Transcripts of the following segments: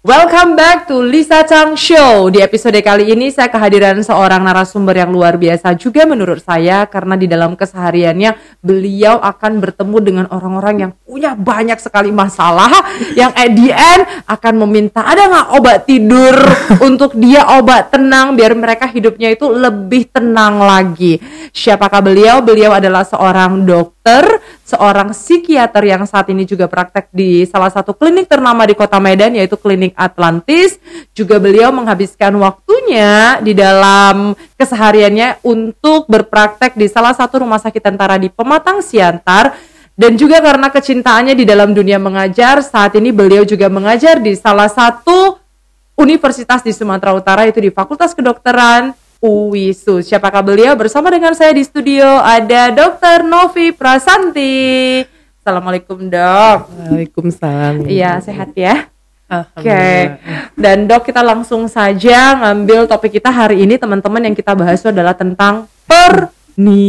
Welcome back to Lisa Chang Show. Di episode kali ini saya kehadiran seorang narasumber yang luar biasa juga menurut saya karena di dalam kesehariannya beliau akan bertemu dengan orang-orang yang punya banyak sekali masalah yang at the end akan meminta ada nggak obat tidur untuk dia obat tenang biar mereka hidupnya itu lebih tenang lagi. Siapakah beliau? Beliau adalah seorang dokter, seorang psikiater yang saat ini juga praktek di salah satu klinik ternama di Kota Medan yaitu Klinik Atlantis. Juga beliau menghabiskan waktunya di dalam kesehariannya untuk berpraktek di salah satu rumah sakit tentara di Pematang Siantar. Dan juga karena kecintaannya di dalam dunia mengajar, saat ini beliau juga mengajar di salah satu universitas di Sumatera Utara itu di Fakultas Kedokteran UWISU. Siapakah beliau? Bersama dengan saya di studio ada Dr. Novi Prasanti. Assalamualaikum dok. Waalaikumsalam. Iya sehat ya. Oke. Alhamdulillah. Dan dok kita langsung saja ngambil topik kita hari ini teman-teman yang kita bahas adalah tentang pernikahan.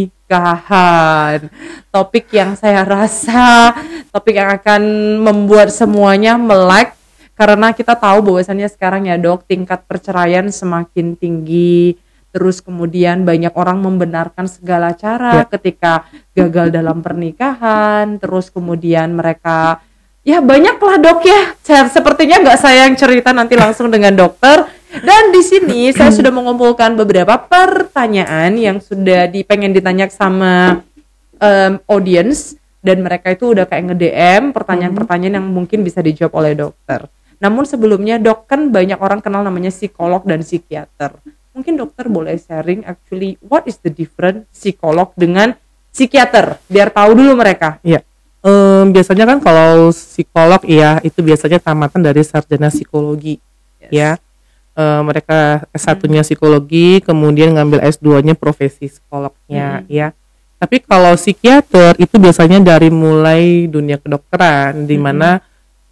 Topik yang saya rasa topik yang akan membuat semuanya melek karena kita tahu bahwasannya sekarang ya dok tingkat perceraian semakin tinggi terus kemudian banyak orang membenarkan segala cara Ya. ketika gagal dalam pernikahan terus kemudian mereka ya banyak lah dok ya saya, sepertinya nggak saya yang cerita nanti langsung dengan dokter dan di sini saya sudah mengumpulkan beberapa pertanyaan yang sudah dipengen ditanya sama em, audience dan mereka itu udah kayak nge-DM pertanyaan-pertanyaan yang mungkin bisa dijawab oleh dokter. Namun sebelumnya dok kan banyak orang kenal namanya psikolog dan psikiater. Mungkin dokter boleh sharing actually what is the difference psikolog dengan psikiater biar tahu dulu mereka. Iya. Em, biasanya kan kalau psikolog ya itu biasanya tamatan dari sarjana psikologi ya. Eh, mereka S1-nya psikologi, kemudian ngambil S2-nya profesi psikolognya ya. Tapi kalau psikiater itu biasanya dari mulai dunia kedokteran di mana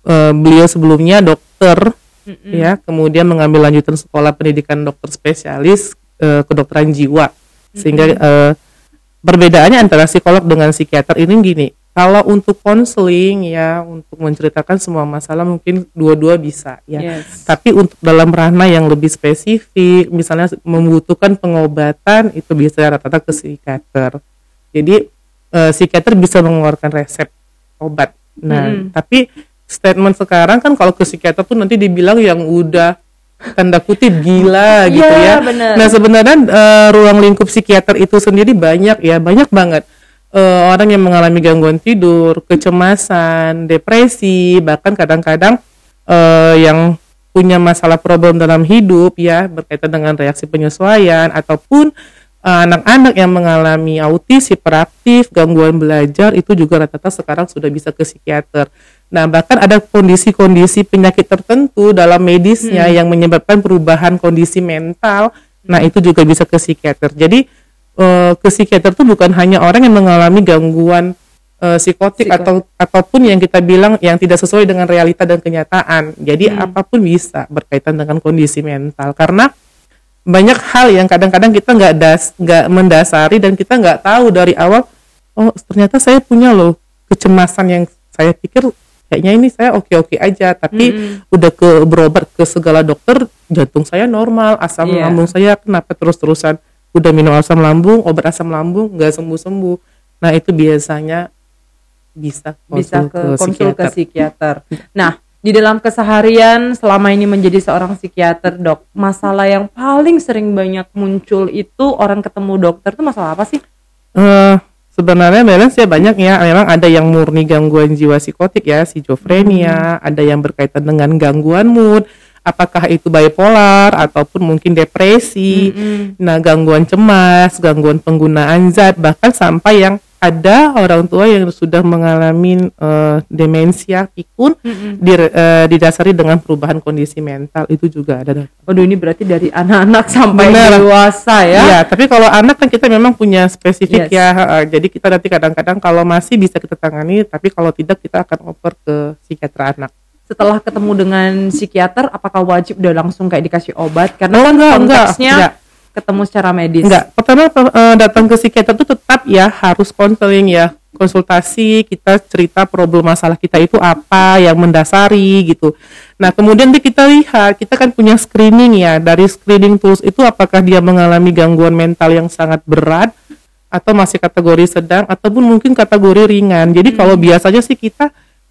eh, beliau sebelumnya dokter Mm-mm. ya, kemudian mengambil lanjutan sekolah pendidikan dokter spesialis eh, kedokteran jiwa. Sehingga eh, perbedaannya antara psikolog dengan psikiater ini gini. Kalau untuk konseling ya, untuk menceritakan semua masalah mungkin dua-dua bisa ya. Yes. Tapi untuk dalam ranah yang lebih spesifik, misalnya membutuhkan pengobatan itu bisa rata-rata ke psikiater. Jadi eh, psikiater bisa mengeluarkan resep obat. Nah, Mm-mm. tapi statement sekarang kan kalau ke psikiater tuh nanti dibilang yang udah tanda kutip gila gitu Iya, ya. bener. Nah, sebenarnya eh, ruang lingkup psikiater itu sendiri banyak ya, banyak banget. Eh, orang yang mengalami gangguan tidur, kecemasan, depresi, bahkan kadang-kadang eh, yang punya masalah problem dalam hidup ya berkaitan dengan reaksi penyesuaian ataupun eh, anak-anak yang mengalami autis, hiperaktif, gangguan belajar itu juga rata-rata sekarang sudah bisa ke psikiater. Nah, bahkan ada kondisi-kondisi penyakit tertentu dalam medisnya yang menyebabkan perubahan kondisi mental. Nah, itu juga bisa ke psikiater. Jadi eh, ke psikiater itu bukan hanya orang yang mengalami gangguan eh, psikotik Psiko- atau ataupun yang kita bilang yang tidak sesuai dengan realita dan kenyataan. Jadi Hmm. apa pun bisa berkaitan dengan kondisi mental karena banyak hal yang kadang-kadang kita nggak das nggak mendasari dan kita nggak tahu dari awal oh ternyata saya punya loh kecemasan yang saya pikir kayaknya ini saya oke-oke aja tapi Mm-mm. udah ke berobat ke segala dokter jantung saya normal asam Iya. lambung saya kenapa terus-terusan udah minum asam lambung obat asam lambung nggak sembuh-sembuh nah itu biasanya bisa bisa konsul ke konsul ke psikiater. psikiater. Nah, di dalam keseharian selama ini menjadi seorang psikiater, Dok, masalah yang paling sering banyak muncul itu orang ketemu dokter itu masalah apa sih? Eh, sebenarnya balance ya banyak ya. Memang ada yang murni gangguan jiwa psikotik ya, schizophrenia, ada yang berkaitan dengan gangguan mood, apakah itu bipolar ataupun mungkin depresi. Mm-mm. Nah, gangguan cemas, gangguan penggunaan zat, bahkan sampai yang ada orang tua yang sudah mengalami eh, demensia pikun Mm-mm. dir- eh, didasari dengan perubahan kondisi mental itu juga ada. Waduh, ini berarti dari anak-anak sampai Benar. dewasa ya? Iya, tapi kalau anak kan kita memang punya Yes. spesifik ya. eh, jadi kita nanti kadang-kadang kalau masih bisa kita tangani, tapi kalau tidak kita akan oper ke psikiater anak. Setelah ketemu dengan psikiater, apakah wajib udah langsung kayak dikasih obat? Karena Oh, kan enggak, enggak, konteksnya enggak. Ketemu secara medis. Enggak, pertama eh, datang ke psikiater itu tetap ya harus konseling ya, konsultasi, kita cerita problem masalah kita itu apa yang mendasari gitu. Nah, kemudian kita lihat, kita kan punya screening ya, dari screening tools itu apakah dia mengalami gangguan mental yang sangat berat atau masih kategori sedang ataupun mungkin kategori ringan. Jadi kalau biasanya sih kita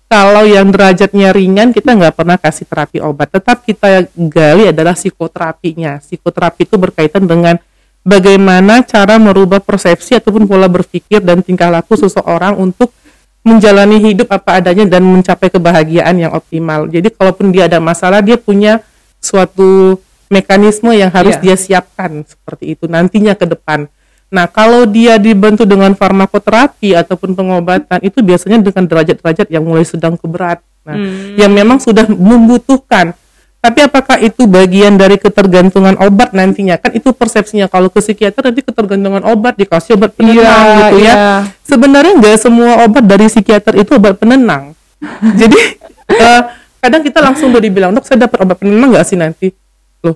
kalau yang derajatnya ringan kita nggak pernah kasih terapi obat. Tetap kita gali adalah psikoterapinya. Psikoterapi itu berkaitan dengan bagaimana cara merubah persepsi ataupun pola berpikir dan tingkah laku seseorang untuk menjalani hidup apa adanya dan mencapai kebahagiaan yang optimal. Jadi kalaupun dia ada masalah dia punya suatu mekanisme yang harus Iya. dia siapkan seperti itu nantinya ke depan Nah, kalau dia dibantu dengan farmakoterapi ataupun pengobatan itu biasanya dengan derajat-derajat yang mulai sedang ke berat. Nah, yang memang sudah membutuhkan. Tapi apakah itu bagian dari ketergantungan obat nantinya? Kan itu persepsinya kalau ke psikiater nanti ketergantungan obat dikasih obat penenang Iya, gitu ya. iya. Sebenarnya nggak semua obat dari psikiater itu obat penenang. Jadi eh, kadang kita langsung udah dibilang dok saya dapat obat penenang nggak sih nanti? Loh,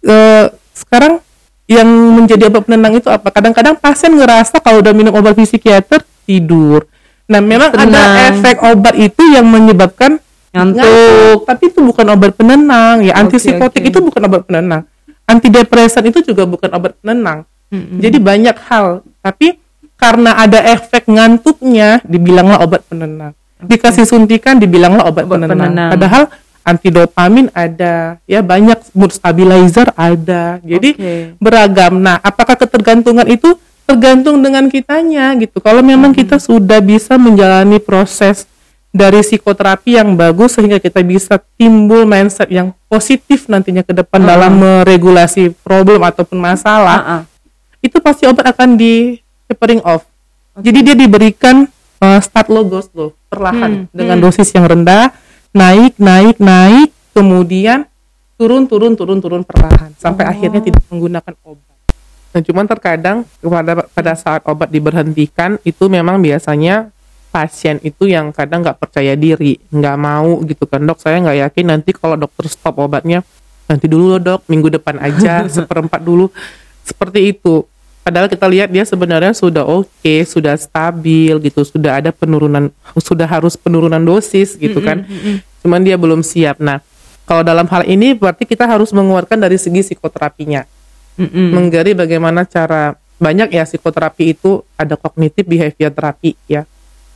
eh, sekarang yang menjadi obat penenang itu apa? Kadang-kadang pasien ngerasa kalau udah minum obat psikiater tidur. Nah, memang ada Tenang. efek obat itu yang menyebabkan Ngantuk. tapi itu bukan obat penenang. Ya, antipsikotik oke. itu bukan obat penenang. Antidepresan itu juga bukan obat penenang. Jadi banyak hal, tapi karena ada efek ngantuknya dibilanglah obat penenang. Dikasih suntikan dibilanglah obat, Obat penenang. penenang. Padahal antidopamin ada, ya banyak mood stabilizer ada. Jadi Oke. beragam. Nah, apakah ketergantungan itu tergantung dengan kitanya gitu. Kalau memang kita sudah bisa menjalani proses dari psikoterapi yang bagus sehingga kita bisa timbul mindset yang positif nantinya ke depan Hmm. dalam meregulasi problem ataupun masalah, Ah, ah. itu pasti obat akan di tapering off. Jadi dia diberikan uh, start logos loh, perlahan Hmm, dengan hmm. dosis yang rendah, naik, naik, naik, kemudian turun, turun, turun, turun perlahan sampai Oh. akhirnya tidak menggunakan obat. Nah, cuman terkadang pada pada saat obat diberhentikan itu memang biasanya pasien itu yang kadang nggak percaya diri, nggak mau gitu kan dok. Saya nggak yakin nanti kalau dokter stop obatnya nanti dulu loh dok, minggu depan aja seperempat dulu, seperti itu. Padahal kita lihat dia sebenarnya sudah oke, sudah stabil gitu, sudah ada penurunan, sudah harus penurunan dosis gitu kan. Cuman dia belum siap. Nah, kalau dalam hal ini berarti kita harus menguatkan dari segi psikoterapinya. Mm-mm. menggali bagaimana cara banyak ya psikoterapi itu ada kognitif behavior terapi ya.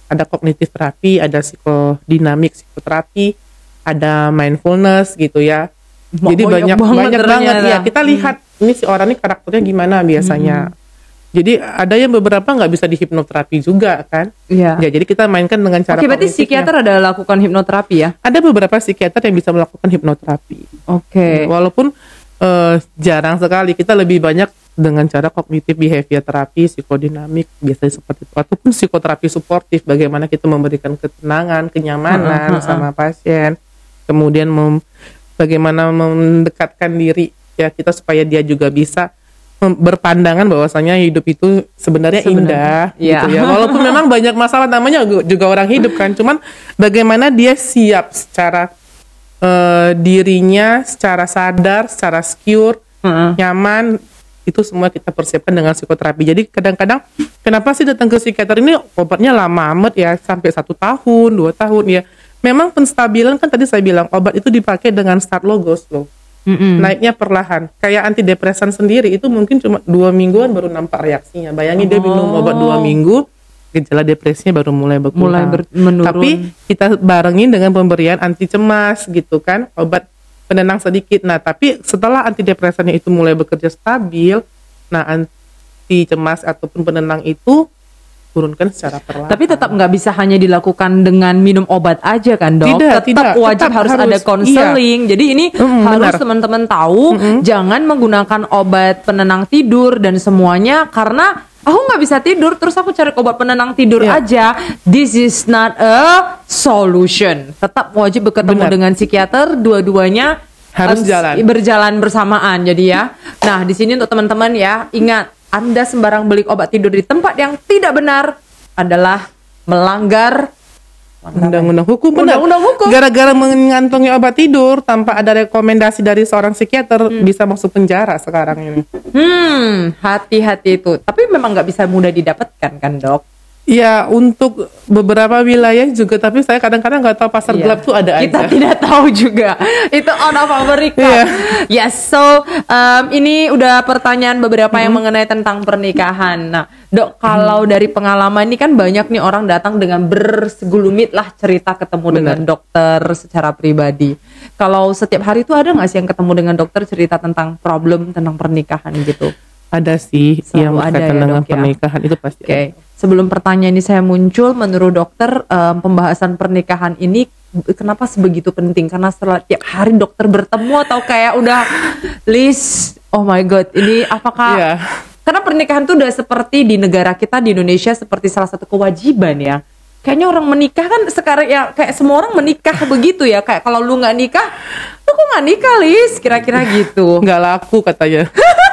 Ada kognitif terapi ada psikodinamik psikoterapi ada mindfulness gitu ya. Jadi Banyak banyak banget banyak banget ya kita lihat ini si orang ini karakternya gimana biasanya jadi ada yang beberapa nggak bisa dihipnoterapi juga kan Iya. ya jadi kita mainkan dengan cara Oke, berarti psikiater ada lakukan hipnoterapi ya? ada beberapa psikiater yang bisa melakukan hipnoterapi Oke. Walaupun eh, jarang sekali kita lebih banyak dengan cara kognitif behavior terapi, psikodinamik biasanya seperti itu ataupun psikoterapi suportif bagaimana kita memberikan ketenangan, kenyamanan ha. sama pasien. Kemudian mem- bagaimana mendekatkan diri ya kita supaya dia juga bisa berpandangan bahwasanya hidup itu sebenarnya, Sebenarnya, indah iya. gitu ya. Walaupun memang banyak masalah namanya juga- orang hidup kan, cuman bagaimana dia siap secara eh, dirinya secara sadar, secara secure, nyaman itu semua kita persiapkan dengan psikoterapi. Jadi kadang-kadang kenapa sih datang ke psikiater ini obatnya lama amat ya sampai satu tahun, dua tahun ya. Memang penstabilan kan tadi saya bilang obat itu dipakai dengan start logos loh. Mm-mm. Naiknya perlahan. Kayak antidepresan sendiri itu mungkin cuma dua mingguan baru nampak reaksinya. Bayangin dia minum Oh. obat dua minggu, gejala depresinya baru mulai berkurang. Mulai ber- menurun. Tapi kita barengin dengan pemberian anti cemas gitu kan, obat penenang sedikit. Nah, tapi setelah antidepresannya itu mulai bekerja stabil, nah anti cemas ataupun penenang itu turunkan secara perlahan. Tapi tetap nggak bisa hanya dilakukan dengan minum obat aja kan dok? Tidak, tetap tidak. wajib Tetap harus, harus, ada konseling. Jadi ini Mm-mm, harus teman-teman tahu jangan menggunakan obat penenang tidur dan semuanya karena aku nggak bisa tidur terus aku cari obat penenang tidur Iya. aja. This is not a solution. Tetap wajib bertemu Benar. dengan psikiater dua-duanya Harus jalan. berjalan bersamaan jadi ya. Nah, di sini untuk teman-teman ya, ingat Anda sembarang beli obat tidur di tempat yang tidak benar adalah melanggar undang-undang hukum benar. Undang-undang hukum. Gara-gara mengantongi obat tidur tanpa ada rekomendasi dari seorang psikiater bisa masuk penjara sekarang ini. Hmm, hati-hati itu. Tapi memang nggak bisa mudah didapatkan kan dok? Ya untuk beberapa wilayah juga, tapi saya kadang-kadang nggak tahu pasar Iya. gelap tuh ada Kita aja. tidak tahu juga. Itu on of America. Iya. Yes, so um, ini udah pertanyaan beberapa yang mengenai tentang pernikahan. Nah, dok, kalau dari pengalaman ini kan banyak nih orang datang dengan bersegulumit lah cerita ketemu dengan dokter secara pribadi. Kalau setiap hari itu ada nggak sih yang ketemu dengan dokter cerita tentang problem tentang pernikahan gitu? Ada sih Selalu yang ada berkaitan ya, dengan ya? pernikahan itu pasti. Oke, ada. Sebelum pertanyaan ini saya muncul, menurut dokter em, pembahasan pernikahan ini kenapa sebegitu penting? Karena setelah tiap hari dokter bertemu atau kayak udah list, oh my god, ini apakah? Iya. Karena pernikahan tuh udah seperti di negara kita di Indonesia seperti salah satu kewajiban ya. Kayaknya orang menikah kan sekarang ya kayak semua orang menikah begitu ya. Kayak kalau lu nggak nikah, lu kok nggak nikah, Lis? Kira-kira gitu. Nggak laku katanya.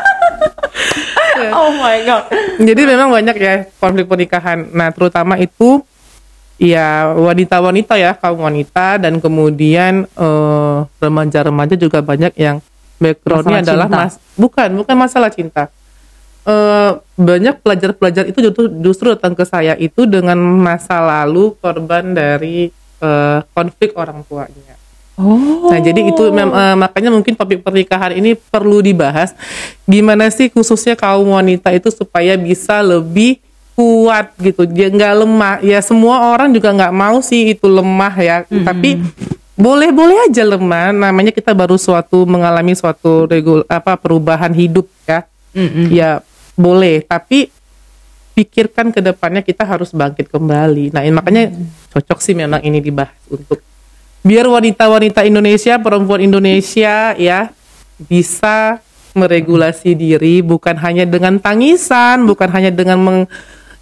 oh my god. Jadi memang banyak ya konflik pernikahan. Nah, terutama itu ya wanita-wanita ya, kaum wanita dan kemudian eh, remaja-remaja juga banyak yang backgroundnya Masalah adalah cinta. mas bukan bukan masalah cinta. Eh, banyak pelajar-pelajar itu justru, justru datang ke saya itu dengan masa lalu korban dari eh, konflik orang tuanya. Oh. Nah, jadi itu eh, makanya mungkin topik pernikahan ini perlu dibahas. Gimana sih khususnya kaum wanita itu supaya bisa lebih kuat gitu, dia nggak lemah. Ya semua orang juga nggak mau sih itu lemah ya, tapi boleh-boleh aja lemah. Namanya kita baru suatu mengalami suatu regul apa perubahan hidup ya. Mm-mm. Ya boleh, tapi pikirkan ke depannya kita harus bangkit kembali. Nah, ini makanya cocok sih memang ini dibahas untuk biar wanita-wanita Indonesia, perempuan Indonesia ya bisa meregulasi diri bukan hanya dengan tangisan, bukan hanya dengan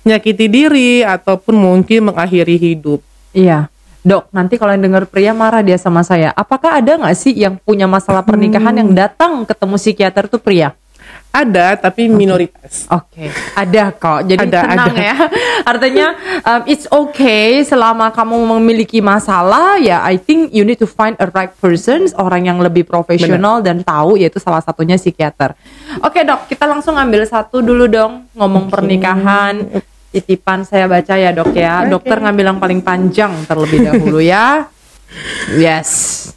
menyakiti diri ataupun mungkin mengakhiri hidup. Iya. Dok, nanti kalau yang dengar pria marah dia sama saya. Apakah ada nggak sih yang punya masalah pernikahan yang datang ketemu psikiater tuh pria? Ada tapi minoritas. Oke, ada kok. Jadi Ada, tenang ada. ya. Artinya um, it's okay selama kamu memiliki masalah ya. I think you need to find a right person, orang yang lebih profesional dan tahu yaitu salah satunya psikiater. Oke dok, kita langsung ambil satu dulu dong ngomong pernikahan. Titipan saya baca ya dok ya. Oke. Dokter ngambil yang paling panjang terlebih dahulu ya. Yes.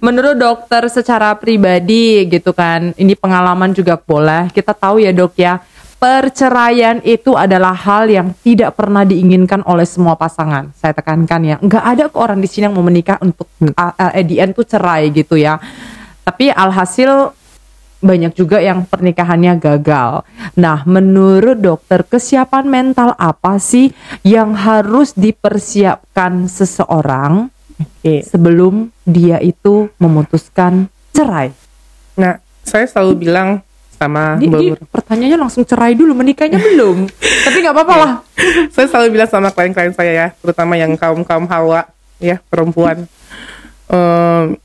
Menurut dokter secara pribadi gitu kan, ini pengalaman juga boleh. Kita tahu ya dok ya, perceraian itu adalah hal yang tidak pernah diinginkan oleh semua pasangan. Saya tekankan ya, nggak ada kok orang di sini yang mau menikah untuk the end tuh cerai gitu ya. Tapi alhasil banyak juga yang pernikahannya gagal. Nah, menurut dokter, kesiapan mental apa sih yang harus dipersiapkan seseorang Oke. sebelum dia itu memutuskan cerai? Nah, saya selalu bilang sama Di, di- pertanyaannya langsung cerai dulu, menikahnya belum. Tapi nggak apa-apa lah. saya selalu bilang sama klien-klien saya ya, terutama yang kaum kaum hawa ya perempuan. Em,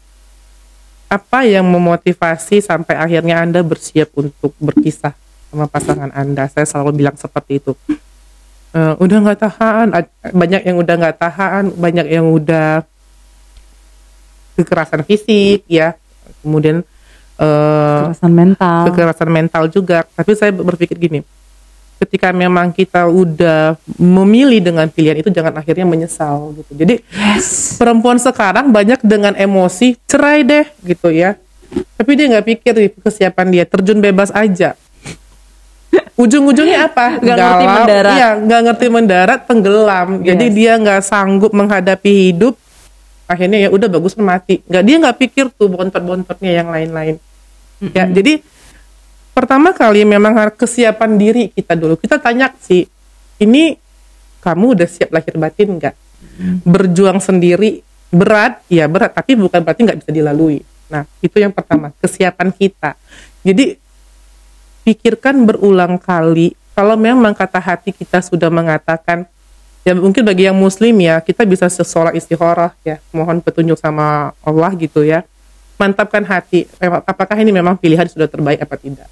apa yang memotivasi sampai akhirnya anda bersiap untuk berkisah sama pasangan anda? Saya selalu bilang seperti itu. Eh, udah nggak tahan, banyak yang udah nggak tahan, banyak yang udah kekerasan fisik ya, kemudian eh, Kekerasan mental. kekerasan mental juga. Tapi saya berpikir gini, ketika memang kita udah memilih dengan pilihan itu jangan akhirnya menyesal gitu. Jadi Yes. perempuan sekarang banyak dengan emosi cerai deh gitu ya. Tapi dia nggak pikir kesiapan dia terjun bebas aja. Ujung-ujungnya apa? Nggak ngerti mendarat. Iya, nggak ngerti mendarat, tenggelam. Jadi Yes. dia nggak sanggup menghadapi hidup. Akhirnya ya udah bagus mati. Nggak dia nggak pikir tuh bontot-bontotnya yang lain-lain. Ya, jadi pertama kali memang harus kesiapan diri kita dulu. Kita tanya sih, ini kamu udah siap lahir batin nggak? Berjuang sendiri berat, ya berat, tapi bukan berarti nggak bisa dilalui. Nah, itu yang pertama, kesiapan kita. Jadi pikirkan berulang kali kalau memang kata hati kita sudah mengatakan ya mungkin bagi yang muslim ya kita bisa sholat istikharah ya mohon petunjuk sama Allah gitu ya mantapkan hati apakah ini memang pilihan sudah terbaik apa tidak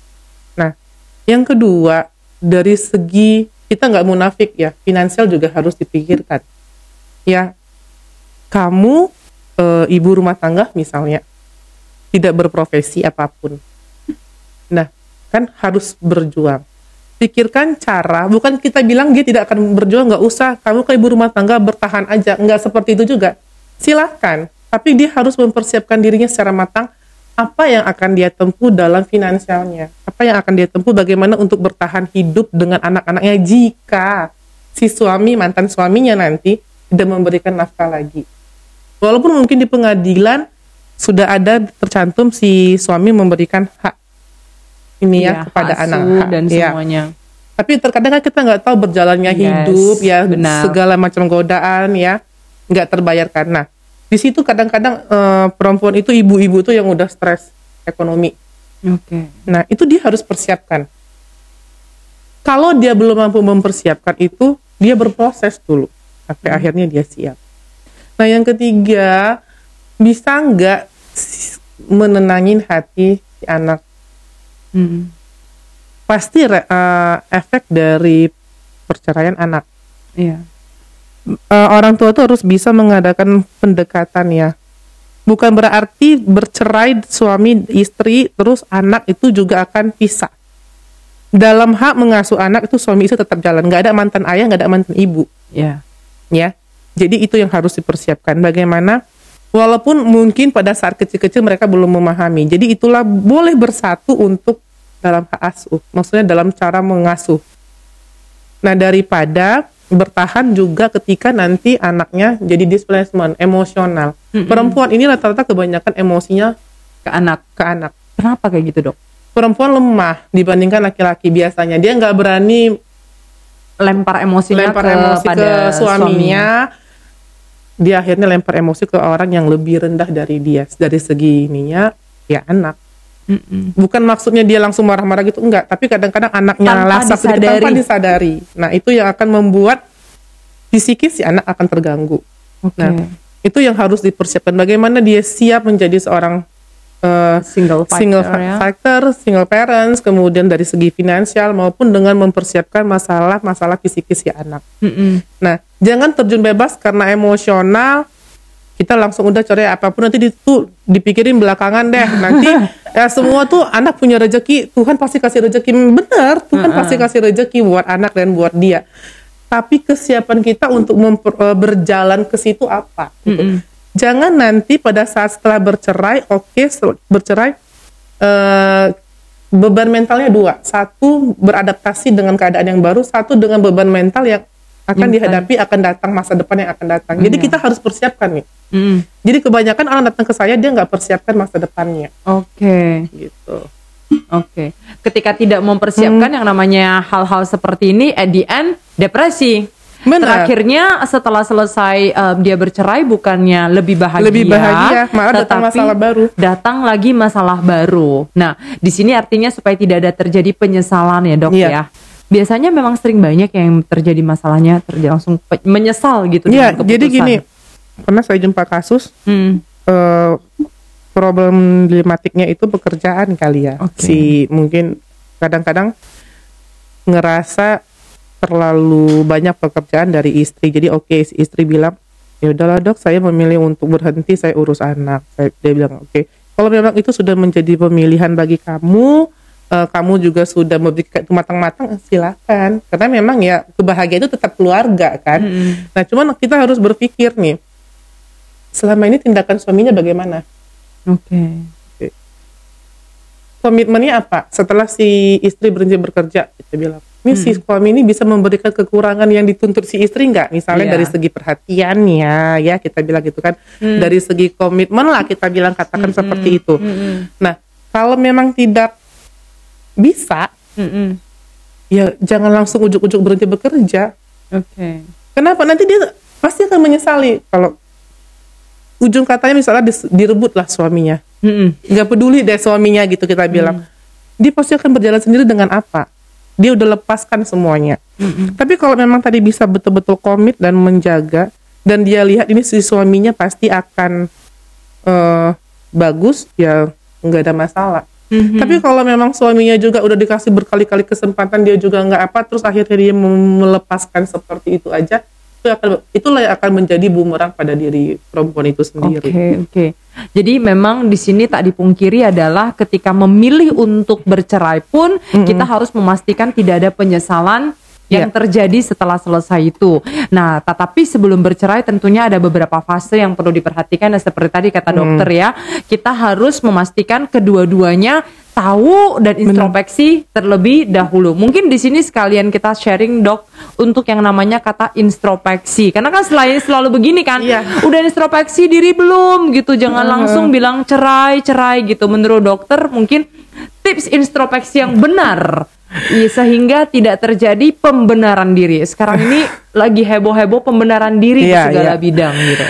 nah yang kedua dari segi kita nggak munafik ya finansial juga harus dipikirkan ya kamu eh, ibu rumah tangga misalnya tidak berprofesi apa pun. Nah, kan harus berjuang. Pikirkan cara, bukan kita bilang dia tidak akan berjuang, nggak usah. Kamu ke ibu rumah tangga bertahan aja, nggak seperti itu juga. Silahkan, tapi dia harus mempersiapkan dirinya secara matang. Apa yang akan dia tempuh dalam finansialnya? Apa yang akan dia tempuh? Bagaimana untuk bertahan hidup dengan anak-anaknya jika si suami mantan suaminya nanti tidak memberikan nafkah lagi. Walaupun mungkin di pengadilan sudah ada tercantum si suami memberikan hak ini ya, Iya, kepada anak dan ya. semuanya. Tapi terkadang kan kita nggak tahu berjalannya Yes, hidup ya benar. segala macam godaan ya nggak terbayarkan. Nah di situ kadang-kadang eh, perempuan itu ibu-ibu tuh yang udah stres ekonomi. Oke. Nah itu dia harus persiapkan. Kalau dia belum mampu mempersiapkan itu dia berproses dulu sampai Hmm. akhirnya dia siap. Nah yang ketiga bisa nggak menenangin hati si anak Mm. pasti re- eh, efek dari perceraian anak. Iya. Eh, orang tua tuh harus bisa mengadakan pendekatan ya. Bukan berarti bercerai suami istri terus anak itu juga akan pisah. Dalam hak mengasuh anak itu suami istri tetap jalan. Nggak ada mantan ayah, nggak ada mantan ibu, Iya. ya. Jadi itu yang harus dipersiapkan. Bagaimana walaupun mungkin pada saat kecil-kecil mereka belum memahami. Jadi itulah boleh bersatu untuk dalam hak asuh. Maksudnya dalam cara mengasuh. Nah, daripada bertahan juga ketika nanti anaknya jadi displacement emosional. Perempuan ini rata-rata kebanyakan emosinya Ke anak. ke anak. Kenapa kayak gitu, Dok? Perempuan lemah dibandingkan laki-laki biasanya. Dia nggak berani Lempar emosinya lempar ke emosi ke pada suaminya. Dia akhirnya lempar emosi ke orang yang lebih rendah dari dia. Dari segi ininya, ya anak. Mm-mm. Bukan maksudnya dia langsung marah-marah gitu, enggak. Tapi kadang-kadang anaknya Tanpa lasak sedikit tanpa disadari. disadari. Nah itu yang akan membuat psikis si anak akan terganggu. Oke. Nah, itu yang harus dipersiapkan. Bagaimana dia siap menjadi seorang eh, single fighter, single ya. fa- factor, single parents, kemudian dari segi finansial maupun dengan mempersiapkan masalah-masalah psikis si anak. Mm-mm. Nah, jangan terjun bebas karena emosional. Kita langsung udah coret apa pun nanti itu dipikirin belakangan deh. Nanti ya semua tuh anak punya rezeki, Tuhan pasti kasih rezeki. Benar, Tuhan pasti kasih rezeki buat anak dan buat dia. Tapi kesiapan kita untuk memper- eh, berjalan ke situ apa? gitu. Mm-mm. Jangan nanti pada saat setelah bercerai, oke setelah bercerai eh, beban mentalnya dua. Satu beradaptasi dengan keadaan yang baru, satu dengan beban mental yang akan dihadapi akan datang masa depan yang akan datang. Jadi Iya. kita harus persiapkan nih. Mm-mm. Jadi kebanyakan orang datang ke saya dia nggak persiapkan masa depannya Oke. gitu. Oke. Ketika tidak mempersiapkan Hmm. yang namanya hal-hal seperti ini, at the end depresi. Benar. Terakhirnya setelah selesai um, dia bercerai bukannya lebih bahagia, Lebih bahagia, malah datang masalah baru. Datang lagi masalah baru. Nah, di sini artinya supaya tidak ada terjadi penyesalan ya dok Iya. ya. Biasanya memang sering banyak yang terjadi masalahnya terjadi langsung menyesal gitu. Iya, jadi gini, pernah saya jumpa kasus Hmm. eh, problematiknya itu pekerjaan kali ya. Oke. Si mungkin kadang-kadang ngerasa terlalu banyak pekerjaan dari istri. Jadi oke si istri bilang, ya udahlah dok, saya memilih untuk berhenti, saya urus anak. Saya, dia bilang oke. Kalau memang itu sudah menjadi pemilihan bagi kamu, eh, kamu juga sudah memberikan itu matang-matang, silakan. Karena memang ya kebahagiaan itu tetap keluarga kan. Mm-mm. Nah cuman kita harus berpikir nih, selama ini tindakan suaminya bagaimana? Oke. komitmennya apa? Setelah si istri berhenti bekerja, kita bilang, ini si suami ini bisa memberikan kekurangan yang dituntut si istri nggak? Misalnya Iya. dari segi perhatiannya, ya kita bilang gitu kan, dari segi komitmen lah kita bilang katakan seperti itu. Mm-mm. Nah, kalau memang tidak bisa, Mm-mm. ya jangan langsung ujuk-ujuk berhenti bekerja. Oke. Kenapa? Nanti dia pasti akan menyesali kalau ujung katanya misalnya direbut lah suaminya. Nggak peduli deh suaminya gitu kita bilang dia pasti akan berjalan sendiri dengan apa dia udah lepaskan semuanya tapi kalau memang tadi bisa betul-betul komit dan menjaga dan dia lihat ini si suaminya pasti akan eh, bagus ya nggak ada masalah Mhm. tapi kalau memang suaminya juga udah dikasih berkali-kali kesempatan dia juga nggak apa terus akhirnya dia melepaskan seperti itu aja itu akan itulah yang akan menjadi bumerang pada diri perempuan itu Oke, sendiri. oke. Jadi memang di sini tak dipungkiri adalah ketika memilih untuk bercerai pun kita harus memastikan tidak ada penyesalan yang Iya. terjadi setelah selesai itu. Nah, tetapi sebelum bercerai tentunya ada beberapa fase yang perlu diperhatikan dan seperti tadi kata dokter ya, kita harus memastikan kedua-duanya tahu dan introspeksi terlebih dahulu. Mungkin di sini sekalian kita sharing dok untuk yang namanya kata introspeksi. Karena kan selain selalu begini kan, Iya. udah introspeksi diri belum gitu, jangan langsung bilang cerai cerai gitu. Menurut dokter mungkin tips introspeksi yang benar Iya, sehingga tidak terjadi pembenaran diri. Sekarang ini lagi heboh-heboh pembenaran diri di Iya, segala iya. bidang gitu.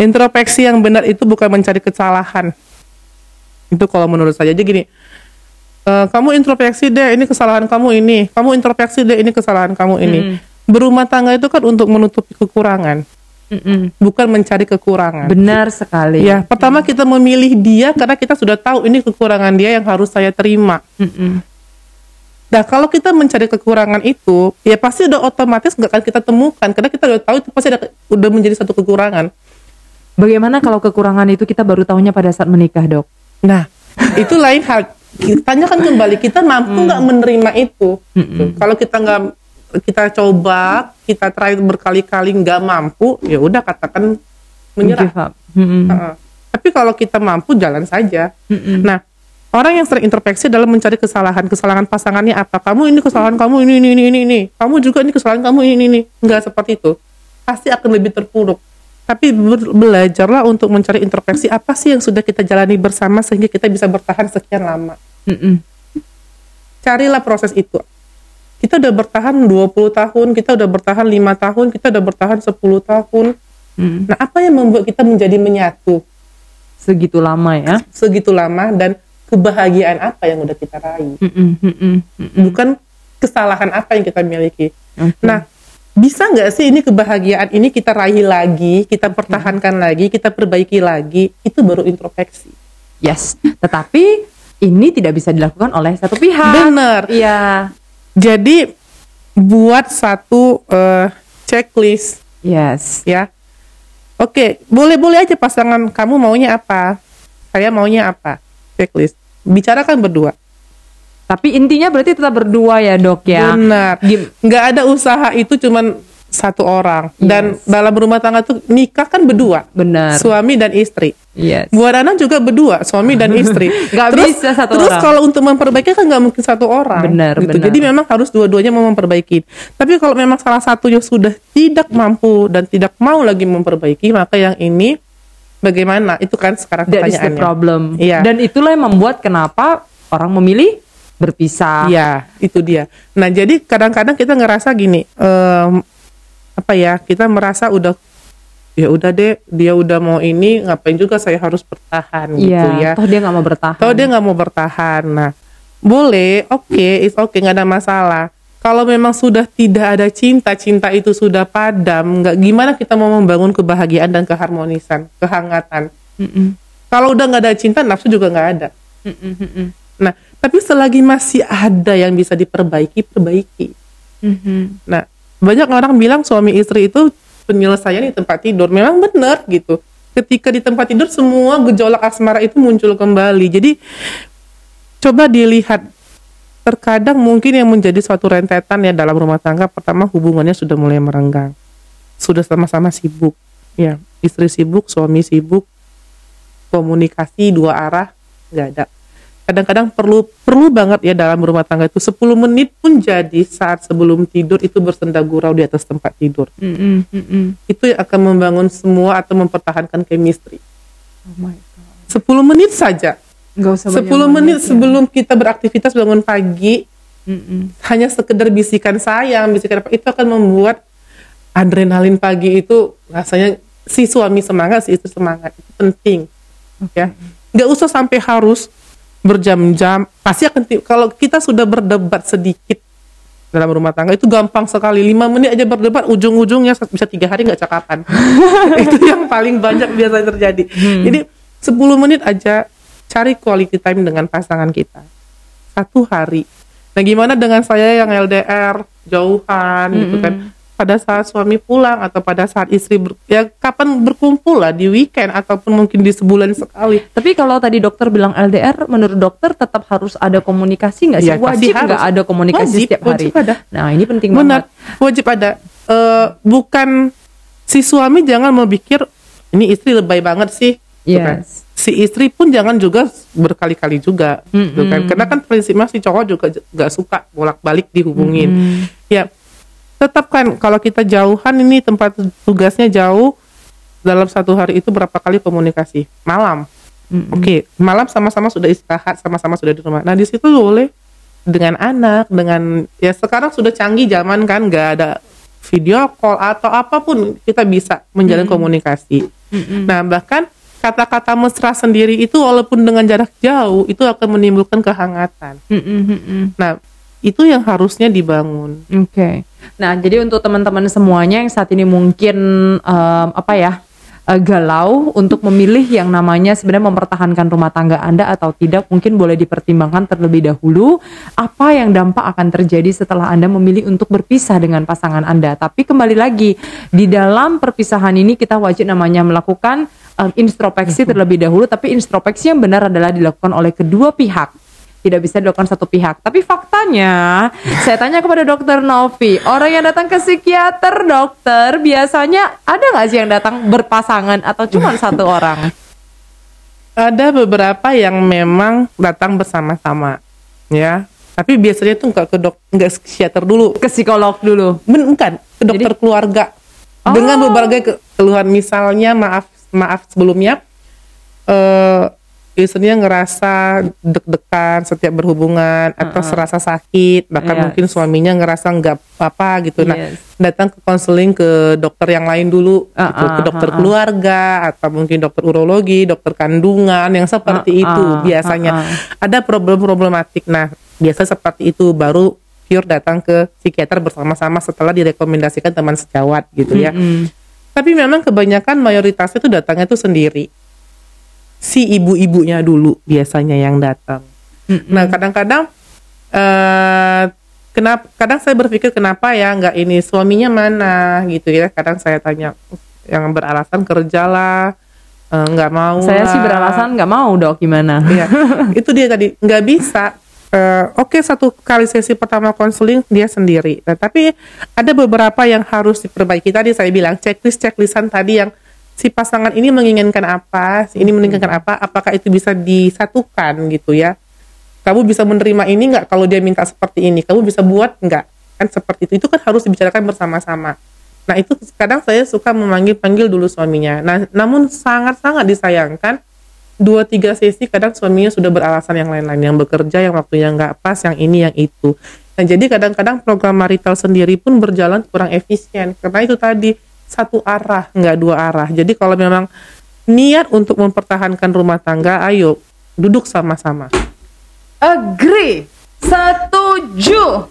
Introspeksi yang benar itu bukan mencari kesalahan. Itu kalau menurut saya. Jadi gini, eh, kamu introspeksi deh, ini kesalahan kamu ini. Kamu introspeksi deh, ini kesalahan kamu ini. Berumah tangga itu kan untuk menutupi kekurangan, Mm-mm. bukan mencari kekurangan. Benar sekali. Ya, pertama kita memilih dia karena kita sudah tahu ini kekurangan dia yang harus saya terima. Mm-mm. Nah, kalau kita mencari kekurangan itu, ya pasti udah otomatis nggak akan kita temukan karena kita udah tahu itu pasti ada, udah menjadi satu kekurangan. Bagaimana kalau kekurangan itu kita baru tahunya pada saat menikah, Dok? Nah, itu lain hal. Tanyakan kembali kita mampu nggak menerima itu. Gitu. Kalau kita nggak kita coba, kita try berkali-kali nggak mampu, ya udah katakan menyerah. Mm-mm. Heeh. Tapi kalau kita mampu jalan saja. Mm-mm. Nah, orang yang sering introspeksi dalam mencari kesalahan, kesalahan pasangannya apa? Kamu ini kesalahan kamu ini ini ini ini ini. Kamu juga ini kesalahan kamu ini ini ini. Enggak seperti itu. Pasti akan lebih terpuruk. Tapi belajarlah untuk mencari introspeksi apa sih yang sudah kita jalani bersama sehingga kita bisa bertahan sekian lama. Mm-mm. Carilah proses itu. Kita udah bertahan 20 tahun, kita udah bertahan lima tahun, kita udah bertahan 10 tahun. Mm. Nah, apa yang membuat kita menjadi menyatu Segitu lama ya. segitu lama dan kebahagiaan apa yang udah kita raih? Mm-mm. Mm-mm. Mm-mm. bukan kesalahan apa yang kita miliki. Oke. Nah, bisa nggak sih ini kebahagiaan ini kita raih lagi, kita pertahankan lagi, kita perbaiki lagi? Itu baru introspeksi. Yes. Tetapi ini tidak bisa dilakukan oleh satu pihak. Bener. Iya. Jadi buat satu eh, checklist Yes. ya. Oke, boleh-boleh aja pasangan kamu maunya apa, saya maunya apa, checklist. Bicarakan berdua. Tapi intinya berarti tetap berdua ya, Dok ya. Benar. Nggak ada usaha itu cuman satu orang. Dan dalam rumah tangga tuh nikah kan berdua. Benar. Suami dan istri. Yes. Buat anak juga berdua, suami dan istri. Nggak terus, bisa satu terus orang. kalau untuk memperbaiki kan nggak mungkin satu orang. Benar, gitu. benar. Jadi memang harus dua-duanya mau memperbaiki. Tapi kalau memang salah satunya sudah tidak mampu dan tidak mau lagi memperbaiki, maka yang ini bagaimana? Itu kan sekarang That is the pertanyaannya. problem. Iya. Dan itulah yang membuat kenapa orang memilih berpisah. Iya, itu dia. Nah, jadi kadang-kadang kita ngerasa gini, em, apa ya? Kita merasa udah ya udah deh, dia udah mau ini, ngapain juga saya harus bertahan gitu Iya, ya. toh dia nggak mau bertahan. Kalau dia nggak mau bertahan, nah boleh, oke, it's oke, nggak ada masalah. Kalau memang sudah tidak ada cinta, cinta itu sudah padam, nggak gimana kita mau membangun kebahagiaan dan keharmonisan, kehangatan. Mm-mm. Kalau udah nggak ada cinta, nafsu juga nggak ada. Mm-mm, mm-mm. Nah, tapi selagi masih ada yang bisa diperbaiki, perbaiki. Mhm. Nah, banyak orang bilang suami istri itu penyelesaian di tempat tidur. Memang benar gitu. Ketika di tempat tidur semua gejolak asmara itu muncul kembali. Jadi coba dilihat terkadang mungkin yang menjadi suatu rentetan ya dalam rumah tangga pertama hubungannya sudah mulai merenggang. Sudah sama-sama sibuk. Ya, istri sibuk, suami sibuk, komunikasi dua arah nggak ada kadang-kadang perlu perlu banget ya dalam rumah tangga itu 10 menit pun jadi saat sebelum tidur itu bersenda gurau di atas tempat tidur Mm-mm, mm-mm. itu yang akan membangun semua atau mempertahankan chemistry Oh my god. 10 menit saja Nggak usah 10 banyak-banyak menit ya. sebelum kita beraktivitas bangun pagi Mm-mm. hanya sekedar bisikan sayang bisikan apa itu akan membuat adrenalin pagi itu rasanya si suami semangat si istri semangat. Itu penting ya. Nggak usah sampai harus berjam-jam. Pasti akan kalau kita sudah berdebat sedikit dalam rumah tangga itu gampang sekali. Lima menit aja berdebat ujung-ujungnya bisa tiga hari nggak cakapan. Itu yang paling banyak biasanya terjadi. Jadi 10 menit aja cari quality time dengan pasangan kita satu hari nah gimana dengan saya yang LDR jauhan gitu kan pada saat suami pulang atau pada saat istri ber, ya kapan berkumpul lah di weekend ataupun mungkin di sebulan sekali. Tapi kalau tadi dokter bilang LDR, menurut dokter tetap harus ada komunikasi nggak sih? Ya, wajib nggak ada komunikasi Wajib, setiap hari? wajib ada. Nah ini penting Benar, banget. wajib ada. Eh, bukan si suami jangan mau pikir ini istri lebay banget sih. gitu kan. Si istri pun jangan juga berkali-kali juga, gitu kan. Karena kan prinsipnya si cowok juga nggak suka bolak-balik dihubungin. Ya, tetap kan kalau kita jauhan ini tempat tugasnya jauh dalam satu hari itu berapa kali komunikasi? Malam. Oke, malam sama-sama sudah istirahat, sama-sama sudah di rumah. Nah di situ boleh dengan anak, dengan ya sekarang sudah canggih zaman kan, nggak ada video call atau apa pun kita bisa menjalin komunikasi. Nah bahkan kata-kata mesra sendiri itu walaupun dengan jarak jauh itu akan menimbulkan kehangatan. Mm-mm-mm. Nah itu yang harusnya dibangun. Oke. Nah, jadi untuk teman-teman semuanya yang saat ini mungkin em, apa ya eh, galau untuk memilih yang namanya sebenarnya mempertahankan rumah tangga Anda atau tidak, mungkin boleh dipertimbangkan terlebih dahulu apa yang dampak akan terjadi setelah Anda memilih untuk berpisah dengan pasangan Anda. Tapi kembali lagi di dalam perpisahan ini kita wajib namanya melakukan em, introspeksi terlebih dahulu, tapi introspeksi yang benar adalah dilakukan oleh kedua pihak tidak bisa dilakukan satu pihak. Tapi faktanya, saya tanya kepada dokter Novi, orang yang datang ke psikiater dokter biasanya ada nggak sih yang datang berpasangan atau cuma satu orang? Ada beberapa yang memang datang bersama-sama, ya. Tapi biasanya tuh nggak ke dok, nggak psikiater dulu, Ke psikolog dulu. Bukan ke dokter keluarga Oh. dengan berbagai ke- keluhan misalnya maaf maaf sebelumnya eh istrinya ngerasa deg-degan setiap berhubungan atau serasa sakit bahkan Yes. mungkin suaminya ngerasa nggak apa gitu nah Yes. datang ke konseling ke dokter yang lain dulu Ah, gitu, ke dokter ah, ah. keluarga atau mungkin dokter urologi dokter kandungan yang seperti Ah, itu ah, biasanya ah, ah. ada problem problematik nah biasa seperti itu baru pure datang ke psikiater bersama-sama setelah direkomendasikan teman sejawat gitu ya Mm-mm. tapi memang kebanyakan mayoritasnya itu datangnya itu sendiri si ibu-ibunya dulu biasanya yang datang nah kadang-kadang eh kenapa kadang saya berpikir kenapa ya nggak ini suaminya mana gitu ya kadang saya tanya yang beralasan kerjalah eh, nggak mau Saya sih beralasan nggak mau dok gimana? Iya, itu dia tadi nggak bisa. Eh, Oke satu kali sesi pertama konseling dia sendiri. Nah, tapi ada beberapa yang harus diperbaiki. Tadi saya bilang checklist checklistan tadi yang si pasangan ini menginginkan apa, si ini menginginkan apa, apakah itu bisa disatukan gitu ya? Kamu bisa menerima ini nggak kalau dia minta seperti ini? Kamu bisa buat nggak? Kan seperti itu. Itu kan harus dibicarakan bersama-sama. Nah itu kadang saya suka memanggil-panggil dulu suaminya. Nah namun sangat-sangat disayangkan dua tiga sesi kadang suaminya sudah beralasan yang lain-lain yang bekerja yang waktunya nggak pas yang ini yang itu nah jadi kadang-kadang program marital sendiri pun berjalan kurang efisien karena itu tadi satu arah nggak dua arah jadi kalau memang niat untuk mempertahankan rumah tangga ayo duduk sama-sama Agree. Setuju.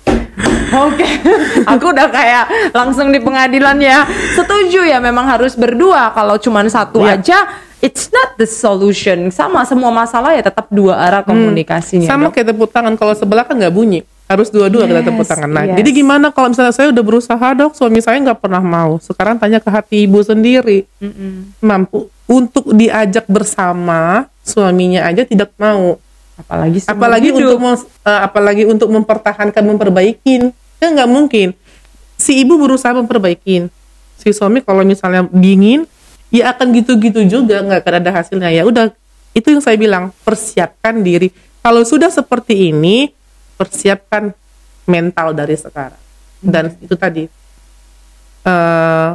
Oke, aku udah kayak langsung di pengadilan ya. Setuju ya, memang harus berdua. Kalau cuman satu Iya. aja, it's not the solution. Sama semua masalah ya tetap dua arah komunikasinya. Hmm. sama dok. kayak tepuk tangan kalau sebelah kan nggak bunyi harus dua-dua kita Yes, tepuk tangan. Nah yes. jadi gimana kalau misalnya saya udah berusaha dok? Suami saya nggak pernah mau. Sekarang tanya ke hati ibu sendiri. Mampu untuk diajak bersama suaminya aja tidak mau. Apalagi apalagi hidup. untuk eh, apalagi untuk mempertahankan memperbaikin. Kan nggak mungkin. Si ibu berusaha memperbaikin. Si suami kalau misalnya dingin ya akan gitu-gitu juga nggak akan ada hasilnya. Ya udah itu yang saya bilang persiapkan diri. Kalau sudah seperti ini persiapkan mental dari sekarang dan itu tadi eh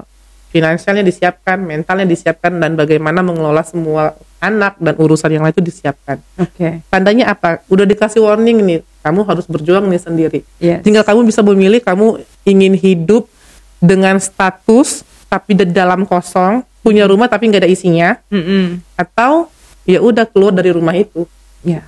finansialnya disiapkan mentalnya disiapkan dan bagaimana mengelola semua anak dan urusan yang lain itu disiapkan Oke. tandanya apa? Udah dikasih warning nih, kamu harus berjuang nih sendiri. Yes. Tinggal kamu bisa memilih kamu ingin hidup dengan status tapi di dalam kosong, punya rumah tapi nggak ada isinya, Mm-mm. atau ya udah keluar dari rumah itu. Ya.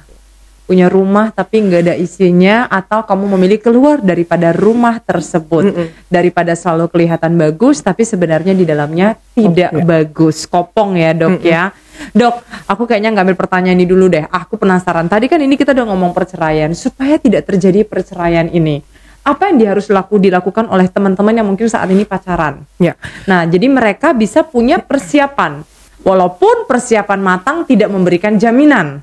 Punya rumah tapi nggak ada isinya atau kamu memilih keluar daripada rumah tersebut Mm-mm. daripada selalu kelihatan bagus tapi sebenarnya di dalamnya tidak ya. bagus. Kopong ya, Dok ya. Dok, aku kayaknya ngambil pertanyaan ini dulu deh. Aku penasaran. Tadi kan ini kita udah ngomong perceraian supaya tidak terjadi perceraian ini. apa yang dia harus laku dilakukan oleh teman-teman yang mungkin saat ini pacaran. Ya. Nah, jadi mereka bisa punya persiapan. Walaupun persiapan matang tidak memberikan jaminan.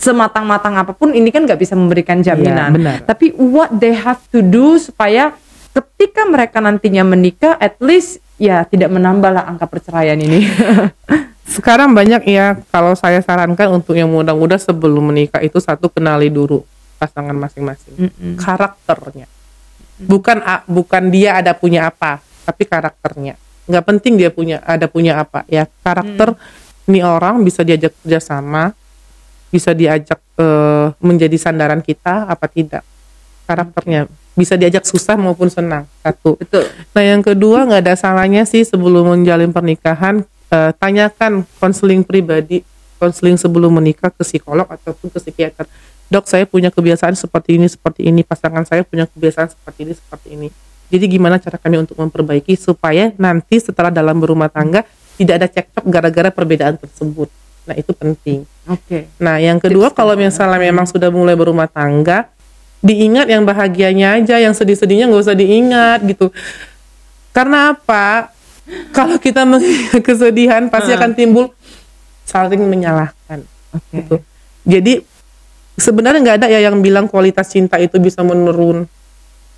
Sematang-matang apa pun ini kan nggak bisa memberikan jaminan. benar. Tapi what they have to do supaya ketika mereka nantinya menikah, at least ya tidak menambahlah angka perceraian ini. Sekarang banyak ya kalau saya sarankan untuk yang muda-muda sebelum menikah itu satu kenali dulu pasangan masing-masing. Mm-mm. Karakternya. Bukan bukan dia ada punya apa, tapi karakternya. Nggak penting dia punya ada punya apa ya. Karakter ini orang bisa diajak kerjasama, bisa diajak eh, menjadi sandaran kita apa tidak. Karakternya bisa diajak susah maupun senang. Satu. Betul. Nah yang kedua nggak ada salahnya sih sebelum menjalin pernikahan eh, tanyakan konseling pribadi, konseling sebelum menikah ke psikolog ataupun ke psikiater. Dok saya punya kebiasaan seperti ini seperti ini, pasangan saya punya kebiasaan seperti ini seperti ini. Jadi gimana cara kami untuk memperbaiki supaya nanti setelah dalam berumah tangga tidak ada cekcok gara-gara perbedaan tersebut. Nah itu penting. Oke. Nah, yang kedua Tips kalau misalnya memang sudah mulai berumah tangga, diingat yang bahagianya aja, yang sedih-sedihnya nggak usah diingat gitu. Karena apa? Kalau kita mengingat kesedihan pasti akan timbul saling menyalahkan Oke. gitu. Jadi sebenarnya nggak ada ya yang bilang kualitas cinta itu bisa menurun.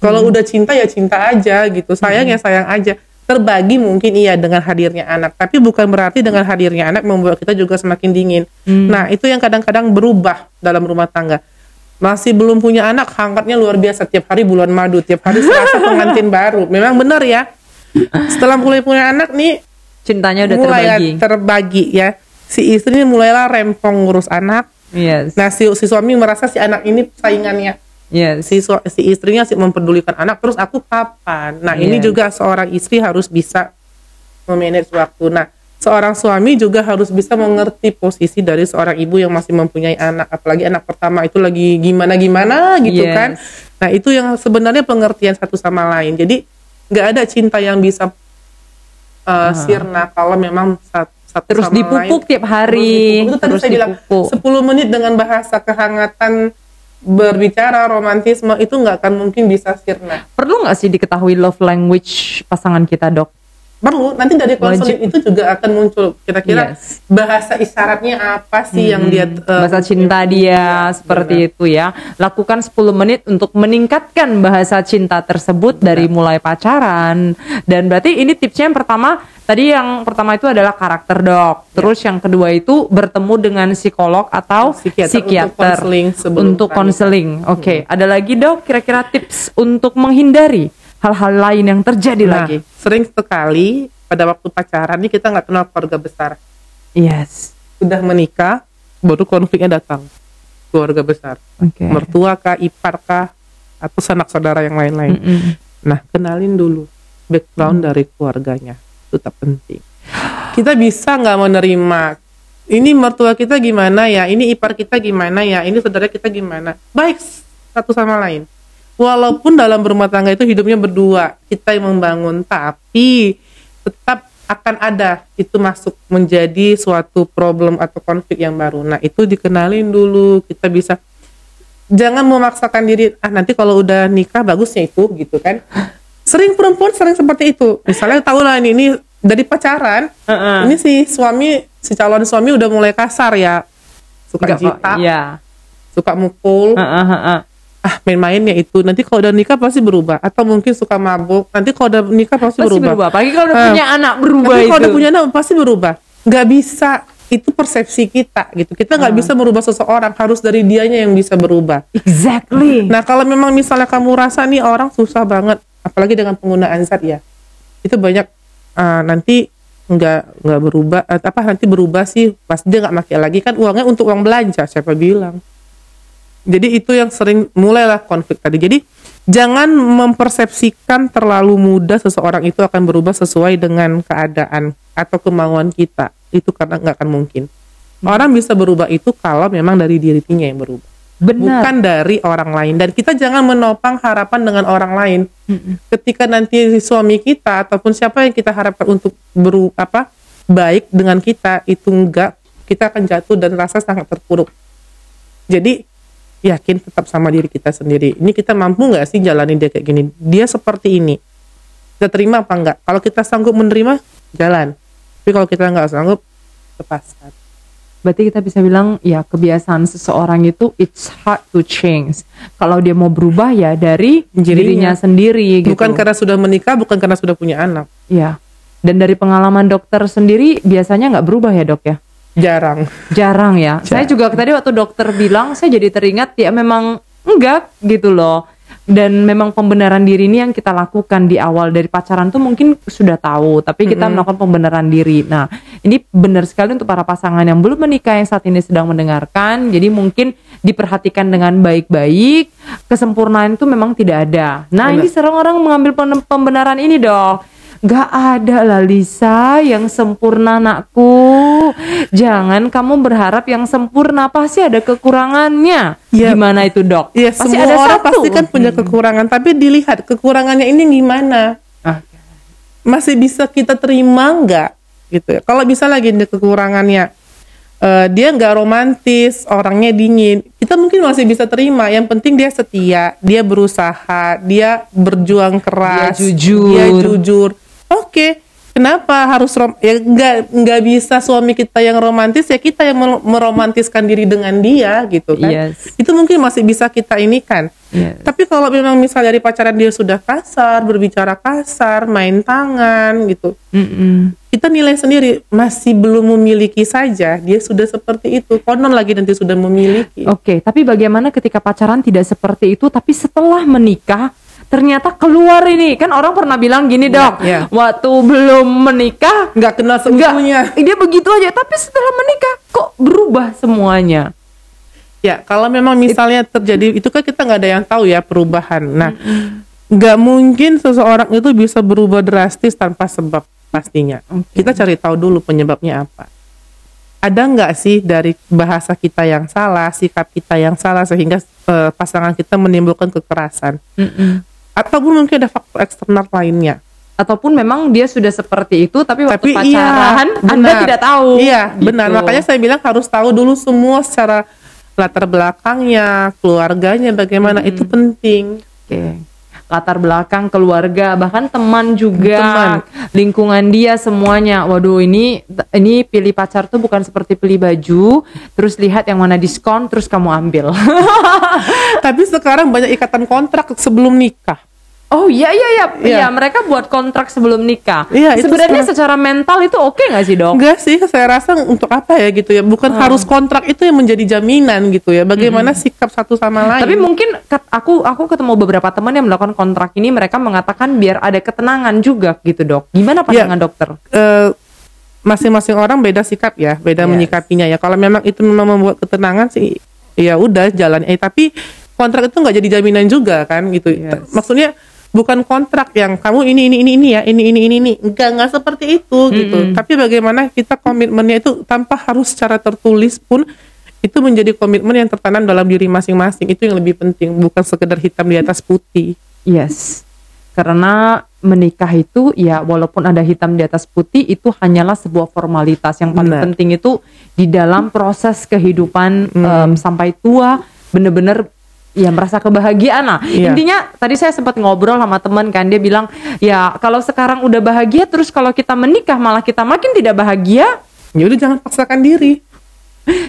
Kalau udah cinta ya cinta aja gitu, sayang ya sayang aja. Terbagi mungkin iya dengan hadirnya anak, tapi bukan berarti dengan hadirnya anak membuat kita juga semakin dingin. Hmm. Nah itu yang kadang-kadang berubah dalam rumah tangga. Masih belum punya anak, hangatnya luar biasa tiap hari bulan madu, tiap hari serasa pengantin baru. Memang benar ya. Setelah mulai punya anak nih, Cintanya udah mulai terbagi. terbagi ya. Si istri ini mulailah rempong ngurus anak, Yes. Nah si, si suami merasa si anak ini saingannya, yes. si si istrinya sih mempedulikan anak. Terus aku kapan? Nah ini Yes. juga seorang istri harus bisa memanage waktu. Nah seorang suami juga harus bisa mengerti posisi dari seorang ibu yang masih mempunyai anak, apalagi anak pertama itu lagi gimana gimana gitu Yes. kan. Nah itu yang sebenarnya pengertian satu sama lain. Jadi nggak ada cinta yang bisa uh, sirna kalau memang satu, satu Terus sama dipupuk lain tiap hari. Terus dipupuk. Itu tadi Terus saya bilang dipupuk. 10 menit dengan bahasa kehangatan berbicara romantisme itu nggak akan mungkin bisa sirna. Perlu nggak sih diketahui love language pasangan kita, dok? Perlu nanti dari konseling itu juga akan muncul kira-kira Yes. bahasa isyaratnya apa sih yang dia uh, bahasa cinta dia seperti itu ya. Lakukan 10 menit untuk meningkatkan bahasa cinta tersebut dari mulai pacaran. Dan berarti ini tipsnya yang pertama tadi yang pertama itu adalah karakter dok. Terus yang kedua itu bertemu dengan psikolog atau Psikiater psikiater, untuk konseling sebelum untuk pernikahan. konseling. Oke, ada lagi dok kira-kira tips untuk menghindari hal-hal lain yang terjadi Nah, lagi. sering sekali pada waktu pacaran nih kita nggak kenal keluarga besar. Yes. Sudah menikah baru konfliknya datang. Keluarga besar. Oke. Mertua kah, ipar kah, atau sanak saudara yang lain-lain. Mm-mm. Nah, kenalin dulu background dari keluarganya. Itu tak penting. Kita bisa nggak menerima ini mertua kita gimana ya, ini ipar kita gimana ya, ini saudara kita gimana. Baik satu sama lain. Walaupun dalam berumah tangga itu hidupnya berdua, kita yang membangun, tapi tetap akan ada itu masuk menjadi suatu problem atau konflik yang baru. Nah, itu dikenalin dulu, kita bisa jangan memaksakan diri ah nanti kalau udah nikah bagusnya itu gitu kan sering perempuan sering seperti itu misalnya tahu lah ini, ini dari pacaran Heeh. ini si suami si calon suami udah mulai kasar ya suka jita Iya. suka mukul Heeh, heeh. Ah main-mainnya itu. Nanti kalau udah nikah pasti berubah. Atau mungkin suka mabuk. Nanti kalau udah nikah pasti, Pasti berubah, berubah. Apalagi kalau udah Ah. punya anak berubah itu. kalau udah punya anak pasti berubah. Nggak bisa. Itu persepsi kita gitu. Kita nggak bisa merubah seseorang. Harus dari dianya yang bisa berubah. Exactly. Nah kalau memang misalnya kamu rasa nih orang susah banget, apalagi dengan penggunaan zat ya, itu banyak uh, nanti nggak nggak berubah, eh, apa nanti berubah sih. Pas dia nggak pakai lagi kan uangnya untuk uang belanja siapa bilang. Jadi itu yang sering mulailah konflik tadi. Jadi jangan mempersepsikan terlalu mudah seseorang itu akan berubah sesuai dengan keadaan atau kemauan kita. Itu karena nggak akan mungkin. Orang bisa berubah itu kalau memang dari dirinya yang berubah Benar. bukan dari orang lain dan kita jangan menopang harapan dengan orang lain ketika nanti suami kita ataupun siapa yang kita harapkan untuk beru apa baik dengan kita itu enggak kita akan jatuh dan rasa sangat terpuruk jadi yakin tetap sama diri kita sendiri. Ini kita mampu nggak sih jalanin dia kayak gini? Dia seperti ini. Kita terima apa enggak? Kalau kita sanggup menerima, jalan. Tapi kalau kita nggak sanggup, lepaskan. Berarti kita bisa bilang ya kebiasaan seseorang itu it's hard to change. Kalau dia mau berubah ya dari dirinya, Dirinya. sendiri gitu. Bukan karena sudah menikah, bukan karena sudah punya anak. Ya. Dan dari pengalaman dokter sendiri biasanya nggak berubah ya dok ya? Jarang. Jarang ya. Saya juga tadi waktu dokter bilang saya jadi teringat ya memang enggak gitu loh. Dan memang pembenaran diri ini yang kita lakukan di awal dari pacaran tuh mungkin sudah tahu, tapi kita melakukan pembenaran diri. Nah, ini benar sekali untuk para pasangan yang belum menikah yang saat ini sedang mendengarkan. Jadi mungkin diperhatikan dengan baik-baik. Kesempurnaan itu memang tidak ada. Nah, Benar. ini sering orang mengambil pembenaran ini dok. Gak ada lah Lisa yang sempurna anakku. Jangan kamu berharap yang sempurna pasti ada kekurangannya. Ya. Gimana itu dok? Iya, pasti semua ada orang satu. pasti kan punya kekurangan, tapi dilihat kekurangannya ini gimana. Ah, masih bisa kita terima nggak gitu ya kalau bisa lagi nih kekurangannya eh, dia nggak romantis orangnya dingin kita mungkin masih bisa terima yang penting dia setia dia berusaha dia berjuang keras Dia jujur. dia jujur oke kenapa harus rom ya nggak nggak bisa suami kita yang romantis ya kita yang mer- meromantiskan diri dengan dia gitu kan Yes. itu mungkin masih bisa kita ini kan Yes. tapi kalau memang misal dari pacaran dia sudah kasar, berbicara kasar, main tangan gitu, Mm-mm. kita nilai sendiri masih belum memiliki saja, dia sudah seperti itu. Konon lagi nanti sudah memiliki. Oke, tapi bagaimana ketika pacaran tidak seperti itu, tapi setelah menikah ternyata keluar ini kan orang pernah bilang gini dok, iya. waktu belum menikah Nggak kenal seutuhnya. dia begitu aja, tapi setelah menikah kok berubah semuanya. Ya, kalau memang misalnya terjadi itu kan kita nggak ada yang tahu ya perubahan. Nah, nggak mungkin seseorang itu bisa berubah drastis tanpa sebab pastinya. Oke. Kita cari tahu dulu penyebabnya apa. Ada nggak sih dari bahasa kita yang salah, sikap kita yang salah sehingga eh, pasangan kita menimbulkan kekerasan? Mm-mm. Ataupun mungkin ada faktor eksternal lainnya. Ataupun memang dia sudah seperti itu, tapi waktu Tapi pacaran iya, Anda tidak tahu. Iya, Gitu. benar. Makanya saya bilang harus tahu dulu semua secara latar belakangnya, keluarganya bagaimana itu penting. Oke. Latar belakang keluarga bahkan teman juga Teman. lingkungan dia semuanya. Waduh ini ini pilih pacar tuh bukan seperti pilih baju terus lihat yang mana diskon terus kamu ambil. Tapi sekarang banyak ikatan kontrak sebelum nikah. Oh iya iya iya Iya. iya mereka buat kontrak sebelum nikah. Iya, Sebenarnya secara mental itu oke nggak sih dok? Enggak sih, saya rasa untuk apa ya gitu ya. Bukan harus kontrak itu yang menjadi jaminan gitu ya. Bagaimana sikap satu sama lain. Tapi mungkin aku aku ketemu beberapa teman yang melakukan kontrak ini mereka mengatakan biar ada ketenangan juga gitu dok. Gimana pandangan dokter? eh, masing-masing orang beda sikap ya, beda Yes. menyikapinya ya. Kalau memang itu memang membuat ketenangan sih, ya udah jalan. Eh tapi kontrak itu nggak jadi jaminan juga kan gitu. Yes. Maksudnya bukan kontrak yang kamu ini ini ini ini ya, ini ini ini ini. Enggak enggak seperti itu gitu. Tapi bagaimana kita komitmennya itu tanpa harus secara tertulis pun itu menjadi komitmen yang tertanam dalam diri masing-masing itu yang lebih penting bukan sekedar hitam di atas putih. Yes. Karena menikah itu ya walaupun ada hitam di atas putih itu hanyalah sebuah formalitas yang paling Benar. penting itu di dalam proses kehidupan Hmm. em, sampai tua bener-bener ya merasa kebahagiaan lah. Iya. Intinya tadi saya sempat ngobrol sama teman kan dia bilang ya kalau sekarang udah bahagia terus kalau kita menikah malah kita makin tidak bahagia. Ya udah jangan paksakan diri.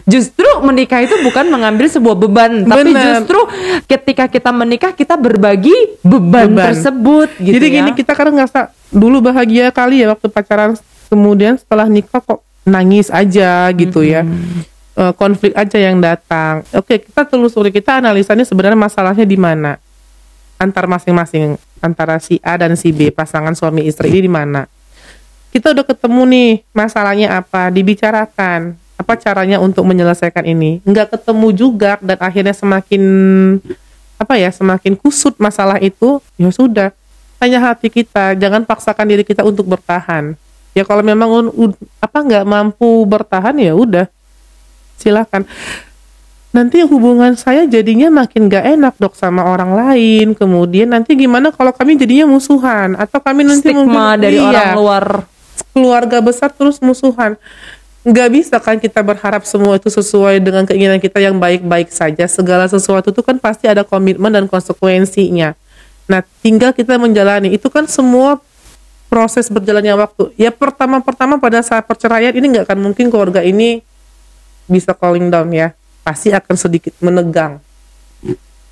Justru menikah itu bukan mengambil sebuah beban, tapi Benar. justru ketika kita menikah kita berbagi beban, Beban. tersebut gitu Jadi ya. gini kita kadang ngerasa dulu bahagia kali ya waktu pacaran, kemudian setelah nikah kok nangis aja gitu ya, Eh, konflik aja yang datang. Oke kita telusuri kita analisanya sebenarnya masalahnya di mana antar masing-masing antara si A dan si B pasangan suami istri ini di mana. Kita udah ketemu nih masalahnya apa, dibicarakan apa caranya untuk menyelesaikan ini. Nggak ketemu juga dan akhirnya semakin apa ya semakin kusut masalah itu ya sudah tanya hati kita jangan paksakan diri kita untuk bertahan ya kalau memang apa nggak mampu bertahan ya udah silakan nanti hubungan saya jadinya makin gak enak dok sama orang lain kemudian nanti gimana kalau kami jadinya musuhan atau kami nanti stigma mungkin dari iya, orang luar. keluarga besar terus musuhan nggak bisa kan kita berharap semua itu sesuai dengan keinginan kita yang baik-baik saja. Segala sesuatu itu kan pasti ada komitmen dan konsekuensinya. Nah, tinggal kita menjalani. Itu kan semua proses berjalannya waktu. Ya pertama-pertama pada saat perceraian ini nggak akan mungkin keluarga ini bisa calling down ya. Pasti akan sedikit menegang.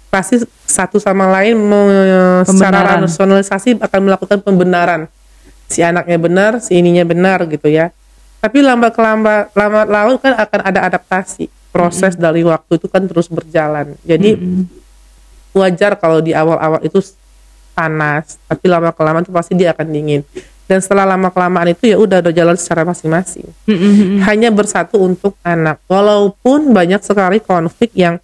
Pasti satu sama lain me- secara rasionalisasi akan melakukan pembenaran. Si anaknya benar, si ininya benar gitu ya. Tapi lambat kelambat lama laut kan akan ada adaptasi. Proses dari waktu itu kan terus berjalan. Jadi wajar kalau di awal-awal itu panas, tapi lama kelamaan itu pasti dia akan dingin. Dan setelah lama kelamaan itu ya udah udah jalan secara masing-masing. Hanya bersatu untuk anak. Walaupun banyak sekali konflik yang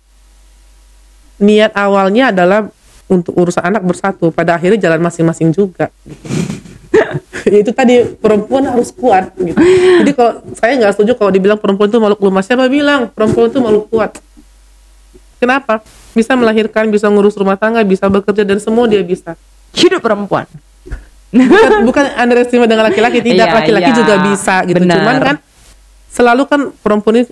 niat awalnya adalah untuk urusan anak bersatu, pada akhirnya jalan masing-masing juga. gitu. itu tadi perempuan harus kuat gitu. Jadi kalau saya nggak setuju kalau dibilang perempuan itu makhluk lemah. Siapa bilang perempuan itu makhluk kuat? Kenapa? Bisa melahirkan, bisa ngurus rumah tangga, bisa bekerja dan semua dia bisa. Hidup perempuan. Bukan bukan underestimate dengan laki-laki, tidak Iya, laki-laki iya. juga bisa gitu. Benar. Cuman kan selalu kan perempuan ini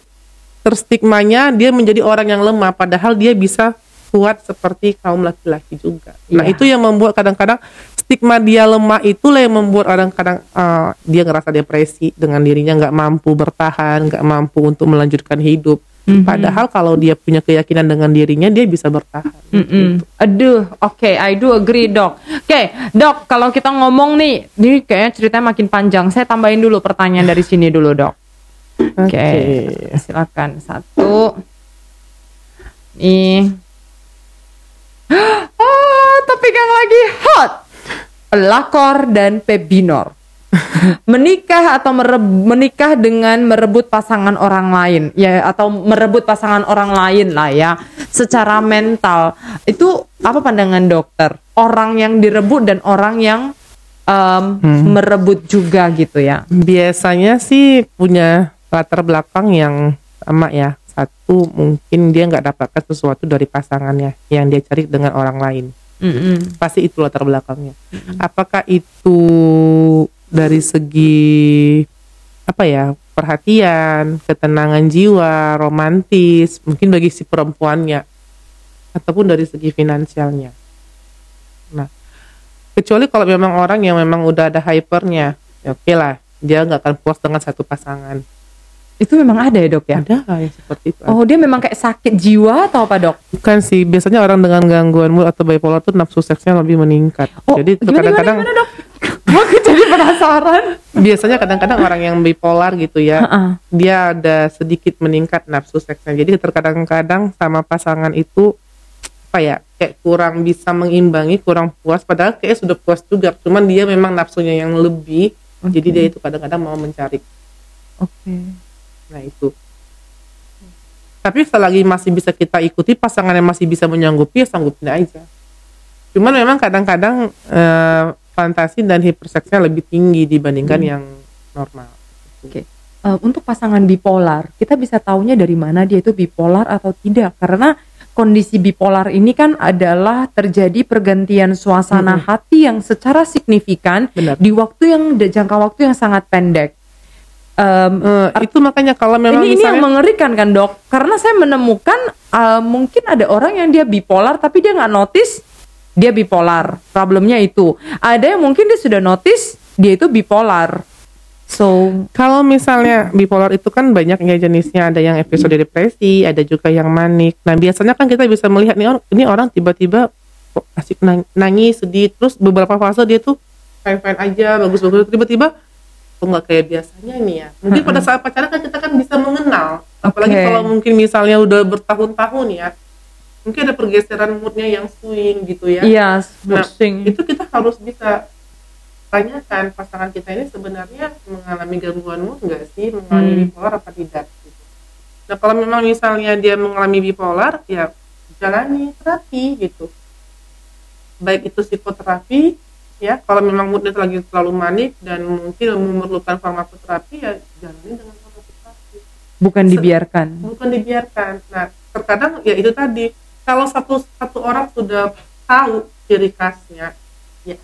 terstigmanya dia menjadi orang yang lemah padahal dia bisa kuat seperti kaum laki-laki juga. Nah, Iya. itu yang membuat kadang-kadang stigma dia lemah itulah yang membuat kadang-kadang eh, dia ngerasa depresi dengan dirinya nggak mampu bertahan, nggak mampu untuk melanjutkan hidup. Mhm. Padahal kalau dia punya keyakinan dengan dirinya dia bisa bertahan. Mm-mm. Aduh, oke, I do agree dok. Oke, dok, kalau kita ngomong nih, ini kayaknya ceritanya makin panjang. Saya tambahin dulu pertanyaan dari sini dulu dok. Oke, Oke. silakan satu. Nih. Ah, topik yang lagi hot. Pelakor dan pebinor. menikah atau mereb- menikah dengan merebut pasangan orang lain. Ya atau merebut pasangan orang lain lah ya secara mental. Itu apa pandangan dokter? Orang yang direbut dan orang yang em, merebut juga gitu ya. Biasanya sih punya latar belakang yang sama ya. Satu mungkin dia nggak dapatkan sesuatu dari pasangannya yang dia cari dengan orang lain. Mm-mm. pasti itu latar belakangnya. Apakah itu dari segi apa ya perhatian ketenangan jiwa romantis mungkin bagi si perempuannya ataupun dari segi finansialnya. Nah kecuali kalau memang orang yang memang udah ada hypernya ya oke lah dia nggak akan puas dengan satu pasangan itu memang ada ya dok ya? Ada yang seperti itu oh dia memang kayak sakit jiwa atau apa dok? Bukan sih biasanya orang dengan gangguan mood atau bipolar tuh nafsu seksnya lebih meningkat. Oh jadi kadang-kadang gimana, dok? Aku jadi penasaran. Biasanya kadang-kadang orang yang bipolar gitu ya Heeh. dia ada sedikit meningkat nafsu seksnya. Jadi terkadang-kadang sama pasangan itu apa ya kayak kurang bisa mengimbangi kurang puas. Padahal kayak sudah puas juga cuman dia memang nafsunya yang lebih. Jadi dia itu kadang-kadang mau mencari. Oke nah itu tapi selagi masih bisa kita ikuti pasangan yang masih bisa menyanggupi ya sanggupin aja cuman memang kadang-kadang eh, fantasi dan hiperseksnya lebih tinggi dibandingkan yang normal Oke. Eh, untuk pasangan bipolar, kita bisa taunya dari mana dia itu bipolar atau tidak? Karena kondisi bipolar ini kan adalah terjadi pergantian suasana hati yang secara signifikan Benar. di waktu yang jangka waktu yang sangat pendek. Em, Eh, itu makanya kalau memang ini, ini yang misalnya mengerikan kan dok, karena saya menemukan eh, mungkin ada orang yang dia bipolar tapi dia nggak notice dia bipolar. Problemnya itu. Ada yang mungkin dia sudah notice dia itu bipolar. So kalau misalnya bipolar itu kan banyak ya jenisnya ada yang episode depresi ada juga yang manik nah biasanya kan kita bisa melihat nih orang ini orang tiba-tiba asik nang- nangis sedih terus beberapa fase dia tuh fine fine aja bagus bagus tiba-tiba kok nggak kayak biasanya nih ya mungkin pada saat pacaran kan kita kan bisa mengenal apalagi kalau mungkin misalnya udah bertahun-tahun ya mungkin ada pergeseran moodnya yang swing gitu ya Iya, Nah, pusing. itu kita harus bisa tanyakan pasangan kita ini sebenarnya mengalami gangguan mood nggak sih, mengalami Hmm. bipolar apa tidak. Gitu. Nah kalau memang misalnya dia mengalami bipolar, ya jalani terapi gitu. Baik itu psikoterapi, ya kalau memang moodnya lagi terlalu manik dan mungkin memerlukan farmakoterapi, ya jalani dengan farmakoterapi Bukan dibiarkan. bukan dibiarkan. Nah, terkadang ya itu tadi kalau satu satu orang sudah tahu ciri khasnya, ya.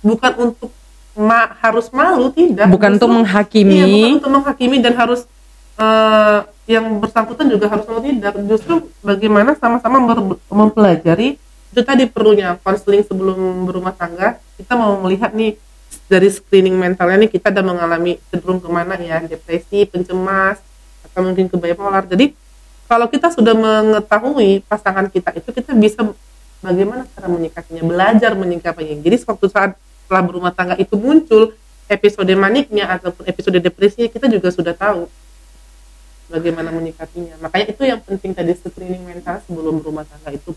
Bukan untuk ma- harus malu tidak. Bukan untuk menghakimi. Iya, bukan untuk menghakimi dan harus eh, yang bersangkutan juga harus malu tidak. Justru bagaimana sama-sama mempelajari itu tadi perlunya konseling sebelum berumah tangga. Kita mau melihat nih dari screening mentalnya nih kita ada mengalami cenderung ke mana ya depresi, pencemas, atau mungkin ke bipolar. Jadi kalau kita sudah mengetahui pasangan kita itu kita bisa bagaimana cara menyikapinya, belajar menyikapinya. Jadi suatu saat setelah berumah tangga itu muncul episode maniknya ataupun episode depresinya kita juga sudah tahu bagaimana menyikapinya. Makanya itu yang penting tadi screening mental sebelum berumah tangga itu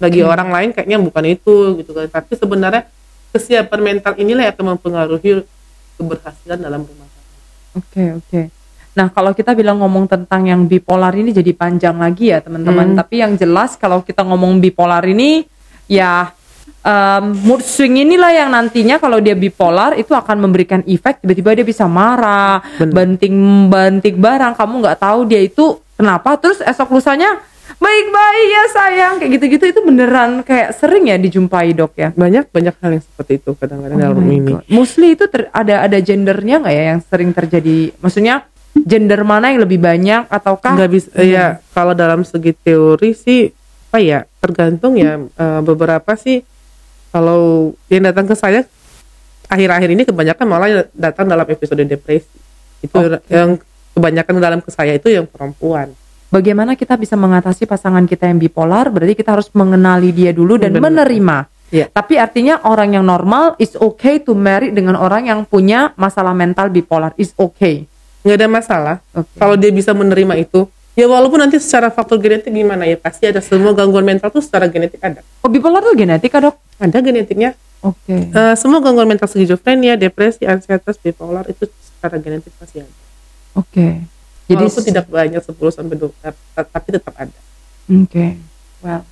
Bagi orang lain kayaknya bukan itu gitu kan. Tapi sebenarnya kesiapan mental inilah yang akan mempengaruhi keberhasilan dalam rumah tangga. Oke, oke. Nah, kalau kita bilang ngomong tentang yang bipolar ini jadi panjang lagi ya, teman-teman. Hmm. Tapi yang jelas kalau kita ngomong bipolar ini ya em, mood swing inilah yang nantinya kalau dia bipolar itu akan memberikan efek tiba-tiba dia bisa marah, Benar. banting-banting barang, kamu nggak tahu dia itu kenapa, terus esok lusanya baik-baik ya sayang kayak gitu-gitu itu beneran kayak sering ya dijumpai dok ya. Banyak banyak hal yang seperti itu kadang-kadang Oh dalam ini. God. Mostly itu ter- ada ada gendernya nggak ya yang sering terjadi? Maksudnya gender mana yang lebih banyak ataukah? nggak bisa ya kalau dalam segi teori sih apa ya tergantung ya eh, beberapa sih kalau yang datang ke saya akhir-akhir ini kebanyakan malah datang dalam episode depresi itu Oke. yang kebanyakan dalam ke saya itu yang perempuan Bagaimana kita bisa mengatasi pasangan kita yang bipolar? Berarti kita harus mengenali dia dulu dan Benar. menerima. Iya. Tapi artinya orang yang normal is okay to marry dengan orang yang punya masalah mental bipolar is okay. nggak ada masalah Oke. kalau dia bisa menerima itu ya walaupun nanti secara faktor genetik gimana ya pasti ada semua gangguan mental tuh secara genetik ada Oh bipolar itu genetik dok? ada genetiknya Oke. Eh, semua gangguan mental skizofrenia depresi ansietas bipolar itu secara genetik pasti ada Oke. Jadi Walaupun tidak banyak 10 sampai 20 tapi tetap ada. Oke. Well.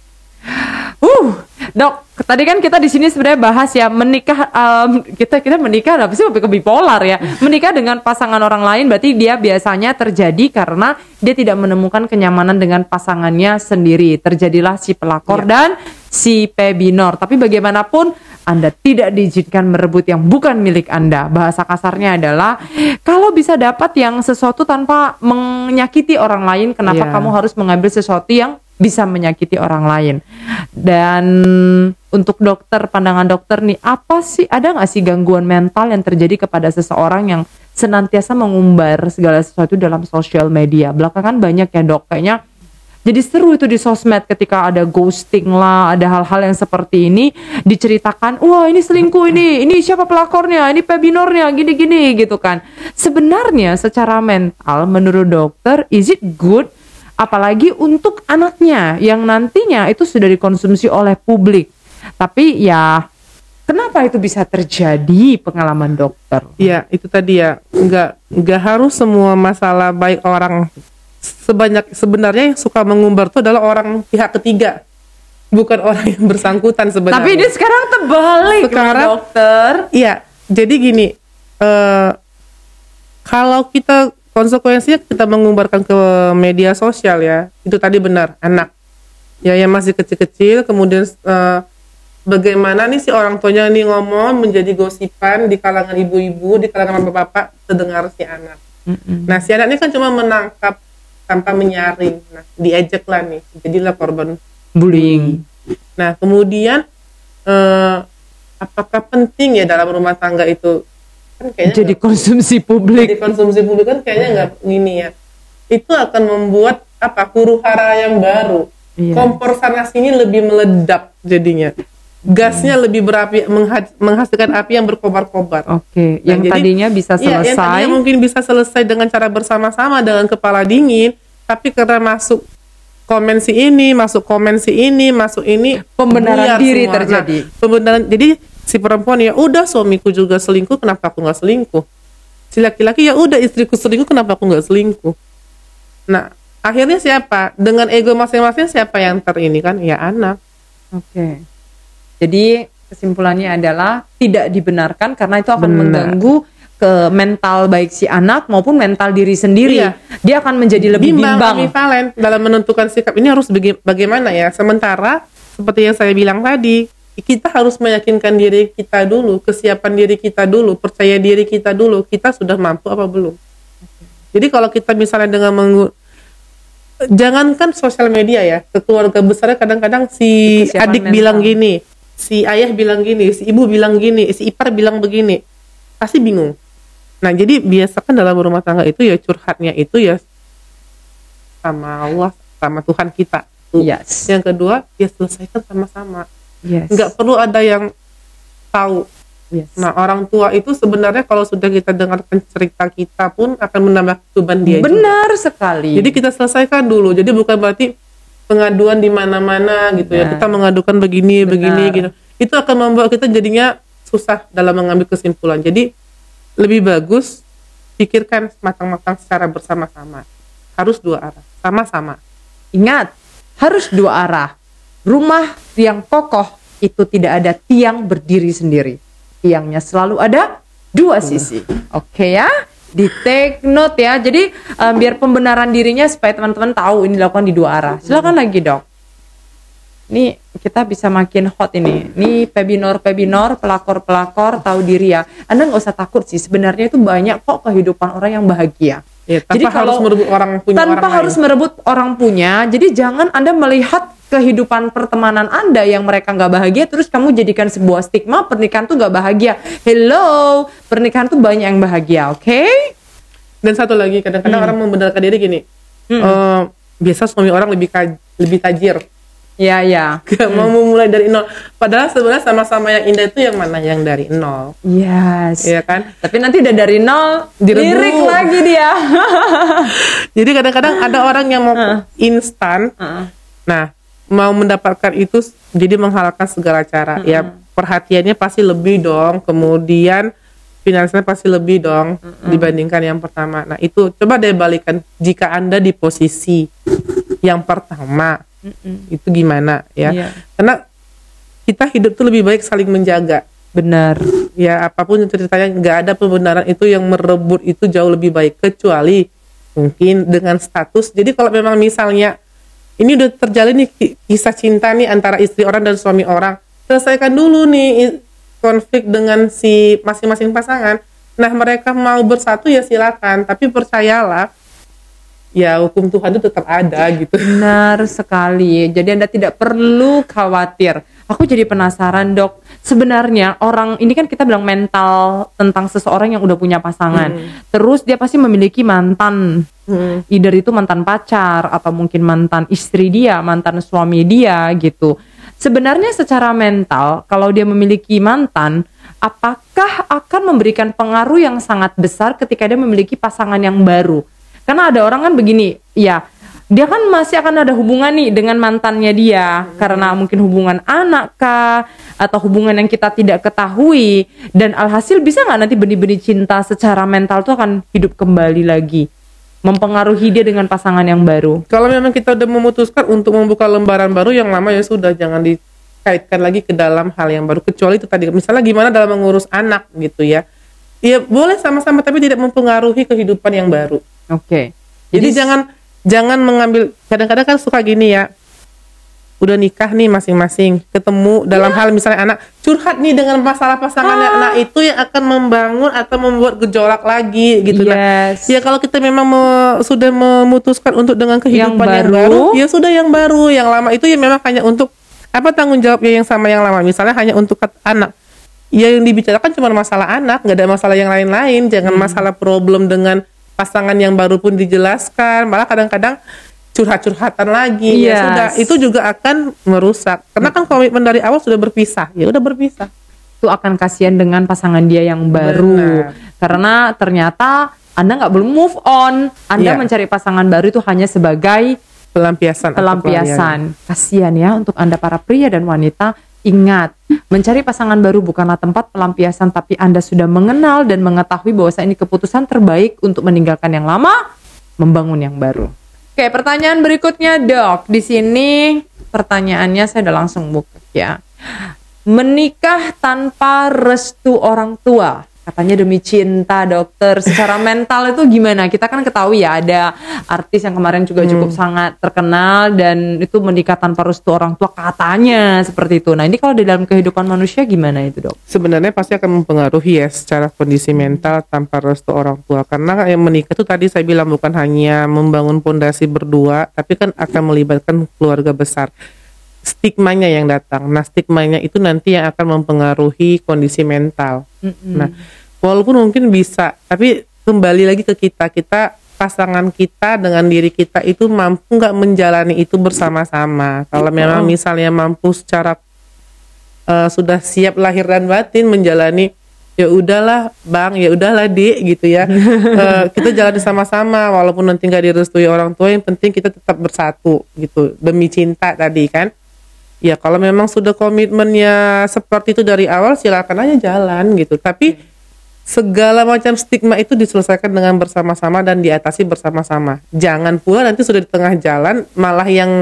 Uh, dok, tadi kan kita di sini sebenarnya bahas ya menikah em, kita kita menikah apa sih sampai ke bipolar ya. Menikah dengan pasangan orang lain berarti dia biasanya terjadi karena dia tidak menemukan kenyamanan dengan pasangannya sendiri. Terjadilah si pelakor dan si pebinor. Tapi bagaimanapun anda tidak diizinkan merebut yang bukan milik Anda. Bahasa kasarnya adalah kalau bisa dapat yang sesuatu tanpa menyakiti orang lain, kenapa Iya. kamu harus mengambil sesuatu yang bisa menyakiti orang lain. Dan untuk dokter, pandangan dokter nih, apa sih ada nggak sih gangguan mental yang terjadi kepada seseorang yang senantiasa mengumbar segala sesuatu dalam sosial media? Belakangan banyak ya dok, kayaknya jadi seru itu di sosmed ketika ada ghosting lah, ada hal-hal yang seperti ini diceritakan, wah ini selingkuh ini, ini siapa pelakornya, ini pebinornya, gini-gini gitu kan. Sebenarnya secara mental menurut dokter, is it good? Apalagi untuk anaknya yang nantinya itu sudah dikonsumsi oleh publik. Tapi ya kenapa itu bisa terjadi pengalaman dokter? Iya, itu tadi ya. Enggak enggak harus semua masalah baik orang sebanyak sebenarnya yang suka mengumbar itu adalah orang pihak ketiga. Bukan orang yang bersangkutan sebenarnya. Tapi ini sekarang terbalik Sekarang- dokter. Iya, jadi gini, eh kalau kita konsekuensinya kita mengumbarkan ke media sosial ya, itu tadi benar anak ya yang masih kecil-kecil, kemudian eh, bagaimana nih si orang tuanya nih ngomong menjadi gosipan di kalangan ibu-ibu, di kalangan bapak-bapak, terdengar si anak. Mm-mm. Nah si anak ini kan cuma menangkap tanpa menyaring, nah diejek lah nih, jadilah korban Bullying. Nah, kemudian eh, apakah penting ya dalam rumah tangga itu kan kayaknya Jadi konsumsi publik. jadi konsumsi publik kan kayaknya nggak gini ya. Itu akan membuat apa huru hara yang baru. Iya. Kompor sana sini lebih meledak jadinya. Gasnya lebih berapi mengha- menghasilkan api yang berkobar-kobar. Oke, Nah, yang jadi- tadinya bisa Iya, yang selesai. tadinya mungkin bisa selesai dengan cara bersama-sama dengan kepala dingin, tapi karena masuk komen si ini, masuk komen si ini, masuk ini Pembenaran diri semua. terjadi. Nah, pembenaran jadi si perempuan ya udah suamiku juga selingkuh, kenapa aku nggak selingkuh? Si laki-laki ya udah istriku selingkuh, kenapa aku nggak selingkuh? Nah, akhirnya siapa? Dengan ego masing-masing siapa yang ter ini kan? Ya anak. Oke. Jadi kesimpulannya adalah tidak dibenarkan karena itu akan Benar. mengganggu ke mental baik si anak maupun mental diri sendiri. Iya. Dia akan menjadi lebih bimbang. bimbang, ambivalen dalam menentukan sikap ini harus baga- bagaimana ya. Sementara seperti yang saya bilang tadi, kita harus meyakinkan diri kita dulu, kesiapan diri kita dulu, percaya diri kita dulu, kita sudah mampu apa belum. Jadi kalau kita misalnya dengan menggu jangankan sosial media ya, ke keluarga besarnya kadang-kadang si Kesiapan adik mental. bilang gini, si ayah bilang gini, si ibu bilang gini, si ipar bilang begini, pasti bingung. Nah jadi biasakan dalam rumah tangga itu ya curhatnya itu ya sama Allah, sama Tuhan kita. Tuh. Yes. Yang kedua, ya selesaikan sama-sama. Yes. Nggak perlu ada yang tahu. Yes. Nah orang tua itu sebenarnya kalau sudah kita dengarkan cerita kita pun akan menambah beban dia juga. Benar sekali. Jadi kita selesaikan dulu. Jadi bukan berarti pengaduan di mana-mana gitu ya. Benar. Kita mengadukan begini, Benar. begini gitu. Itu akan membuat kita jadinya susah dalam mengambil kesimpulan. Jadi lebih bagus pikirkan matang-matang secara bersama-sama. Harus dua arah, sama-sama. Ingat, harus dua arah. Rumah yang kokoh itu tidak ada tiang berdiri sendiri. Tiangnya selalu ada dua sisi. Oke ya? Di take note ya. Jadi um, biar pembenaran dirinya supaya teman-teman tahu ini dilakukan di dua arah. Silakan lagi, Dok. Ini kita bisa makin hot ini. Ini pebinor-pebinor, pelakor-pelakor tahu diri ya. Anda nggak usah takut sih. Sebenarnya itu banyak kok kehidupan orang yang bahagia. Ya, tanpa Jadi harus kalau- merebut orang punya tanpa orang harus lain. merebut orang punya. Jadi jangan Anda melihat kehidupan pertemanan Anda yang mereka nggak bahagia terus kamu jadikan sebuah stigma pernikahan tuh nggak bahagia. Hello, pernikahan tuh banyak yang bahagia, oke? Dan satu lagi, kadang-kadang orang membenarkan diri gini. eh, biasa suami orang lebih kaj- lebih tajir. Ya, ya. Gak mau memulai dari nol. Padahal sebenarnya sama-sama yang indah itu yang mana yang dari nol. Yes. Iya kan? Tapi nanti udah dari nol Direbut. lirik lagi dia. Jadi kadang-kadang ada orang yang mau instan. Heeh. Nah, mau mendapatkan itu jadi menghalalkan segala cara. Ya, perhatiannya pasti lebih dong. Kemudian finansialnya pasti lebih dong dibandingkan yang pertama. Nah, itu coba deh balikan jika Anda di posisi yang pertama. Itu gimana ya? Iya. Karena kita hidup tuh lebih baik saling menjaga. Benar. ya apa pun ceritanya nggak ada pembenaran itu yang merebut itu jauh lebih baik kecuali mungkin dengan status jadi kalau memang misalnya ini udah terjalin nih ki- kisah cinta nih antara istri orang dan suami orang selesaikan dulu nih konflik dengan si masing-masing pasangan nah mereka mau bersatu ya silakan tapi percayalah ya hukum Tuhan itu tetap ada gitu Benar sekali. Jadi Anda tidak perlu khawatir. Aku jadi penasaran, Dok. Sebenarnya orang ini kan kita bilang mental tentang seseorang yang udah punya pasangan. Terus dia pasti memiliki mantan. Hmm. Either itu mantan pacar atau mungkin mantan istri dia, mantan suami dia gitu. Sebenarnya secara mental kalau dia memiliki mantan, apakah akan memberikan pengaruh yang sangat besar ketika dia memiliki pasangan yang baru? Karena ada orang kan begini, ya dia kan masih akan ada hubungan nih dengan mantannya dia karena mungkin hubungan anak kah atau hubungan yang kita tidak ketahui dan alhasil bisa nggak nanti benih-benih cinta secara mental tuh akan hidup kembali lagi mempengaruhi dia dengan pasangan yang baru. Kalau memang kita udah memutuskan untuk membuka lembaran baru yang lama ya sudah jangan dikaitkan lagi ke dalam hal yang baru kecuali itu tadi misalnya gimana dalam mengurus anak gitu ya. Ya boleh sama-sama tapi tidak mempengaruhi kehidupan yang baru. Oke. Jadi, jangan jangan mengambil kadang-kadang kan suka gini ya. Udah nikah nih masing-masing, ketemu dalam hal misalnya anak curhat nih dengan masalah pasangannya. Nah, itu yang akan membangun atau membuat gejolak lagi gitu. Nah, Yes. Ya kalau kita memang me- sudah memutuskan untuk dengan kehidupan yang, baru. baru, ya sudah yang baru, yang lama itu ya memang hanya untuk apa tanggung jawabnya yang sama yang lama. Misalnya hanya untuk anak. Ya yang dibicarakan cuma masalah anak, nggak ada masalah yang lain-lain. Jangan Hmm. masalah problem dengan pasangan yang baru pun dijelaskan. Malah kadang-kadang curhat-curhatan lagi. Ya Yes. sudah, itu juga akan merusak. Karena kan komitmen dari awal sudah berpisah. Ya udah berpisah. itu akan kasihan dengan pasangan dia yang baru Benar. karena ternyata anda nggak belum move on anda Iya. mencari pasangan baru itu hanya sebagai Pelampiasan. pelampiasan kasihan ya untuk anda para pria dan wanita ingat mencari pasangan baru bukanlah tempat pelampiasan tapi anda sudah mengenal dan mengetahui bahwa ini keputusan terbaik untuk meninggalkan yang lama membangun yang baru oke pertanyaan berikutnya dok. Di sini pertanyaannya saya udah langsung buka ya. Menikah tanpa restu orang tua katanya demi cinta dokter secara mental itu gimana? Kita kan ketahui ya ada artis yang kemarin juga cukup sangat terkenal dan itu menikah tanpa restu orang tua katanya seperti itu. Nah ini kalau di dalam kehidupan manusia gimana itu dok? Sebenarnya pasti akan mempengaruhi ya secara kondisi mental tanpa restu orang tua. Karena yang menikah itu tadi saya bilang bukan hanya membangun pondasi berdua tapi kan akan melibatkan keluarga besar stigmanya yang datang. Nah stigmanya itu nanti yang akan mempengaruhi kondisi mental. Nah walaupun mungkin bisa tapi kembali lagi ke kita. Kita pasangan kita dengan diri kita itu mampu nggak menjalani itu bersama-sama? Kalau memang misalnya mampu secara eh, sudah siap lahir dan batin menjalani ya udahlah bang ya udahlah dik gitu ya. Eh, kita jalan sama-sama walaupun nanti nggak direstui orang tua yang penting kita tetap bersatu gitu. Demi cinta tadi kan ya kalau memang sudah komitmennya seperti itu dari awal silakan aja jalan gitu tapi segala macam stigma itu diselesaikan dengan bersama-sama dan diatasi bersama-sama jangan pula nanti sudah di tengah jalan malah yang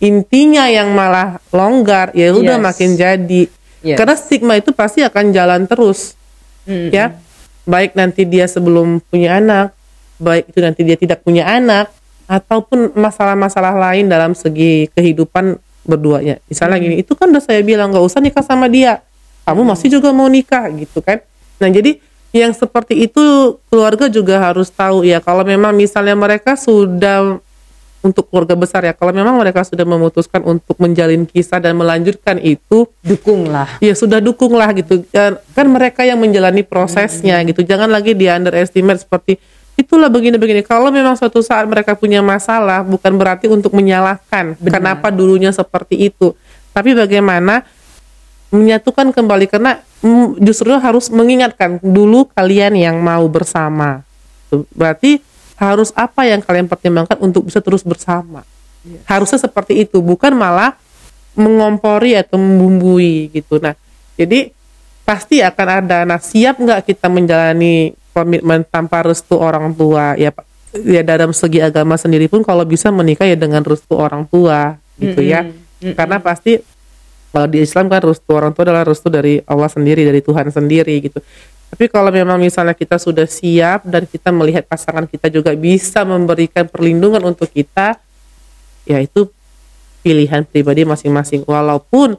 intinya yang malah longgar ya udah Yes. makin jadi Yes. karena stigma itu pasti akan jalan terus Mm-mm. ya baik nanti dia sebelum punya anak baik itu nanti dia tidak punya anak ataupun masalah-masalah lain dalam segi kehidupan berduanya misalnya gini itu kan udah saya bilang nggak usah nikah sama dia. Kamu masih juga mau nikah gitu kan. Nah jadi yang seperti itu keluarga juga harus tahu ya. Kalau memang misalnya mereka sudah untuk keluarga besar ya. Kalau memang mereka sudah memutuskan untuk menjalin kisah dan melanjutkan itu dukung lah ya sudah dukung lah gitu. Kan kan mereka yang menjalani prosesnya gitu. Jangan lagi di underestimate seperti itulah begini-begini. Kalau memang suatu saat mereka punya masalah bukan berarti untuk menyalahkan. Benar. kenapa dulunya seperti itu? Tapi bagaimana menyatukan kembali? Karena mm, justru harus mengingatkan dulu kalian yang mau bersama. Berarti harus apa yang kalian pertimbangkan untuk bisa terus bersama? Harusnya seperti itu bukan malah mengompori atau membumbui gitu. Nah jadi pasti akan ada. Nah siap nggak kita menjalani komitmen tanpa restu orang tua. Ya ya dalam segi agama sendiri pun kalau bisa menikah ya dengan restu orang tua gitu ya. Karena pasti kalau di Islam kan restu orang tua adalah restu dari Allah sendiri dari Tuhan sendiri gitu. Tapi kalau memang misalnya kita sudah siap dan kita melihat pasangan kita juga bisa memberikan perlindungan untuk kita ya itu pilihan pribadi masing-masing. Walaupun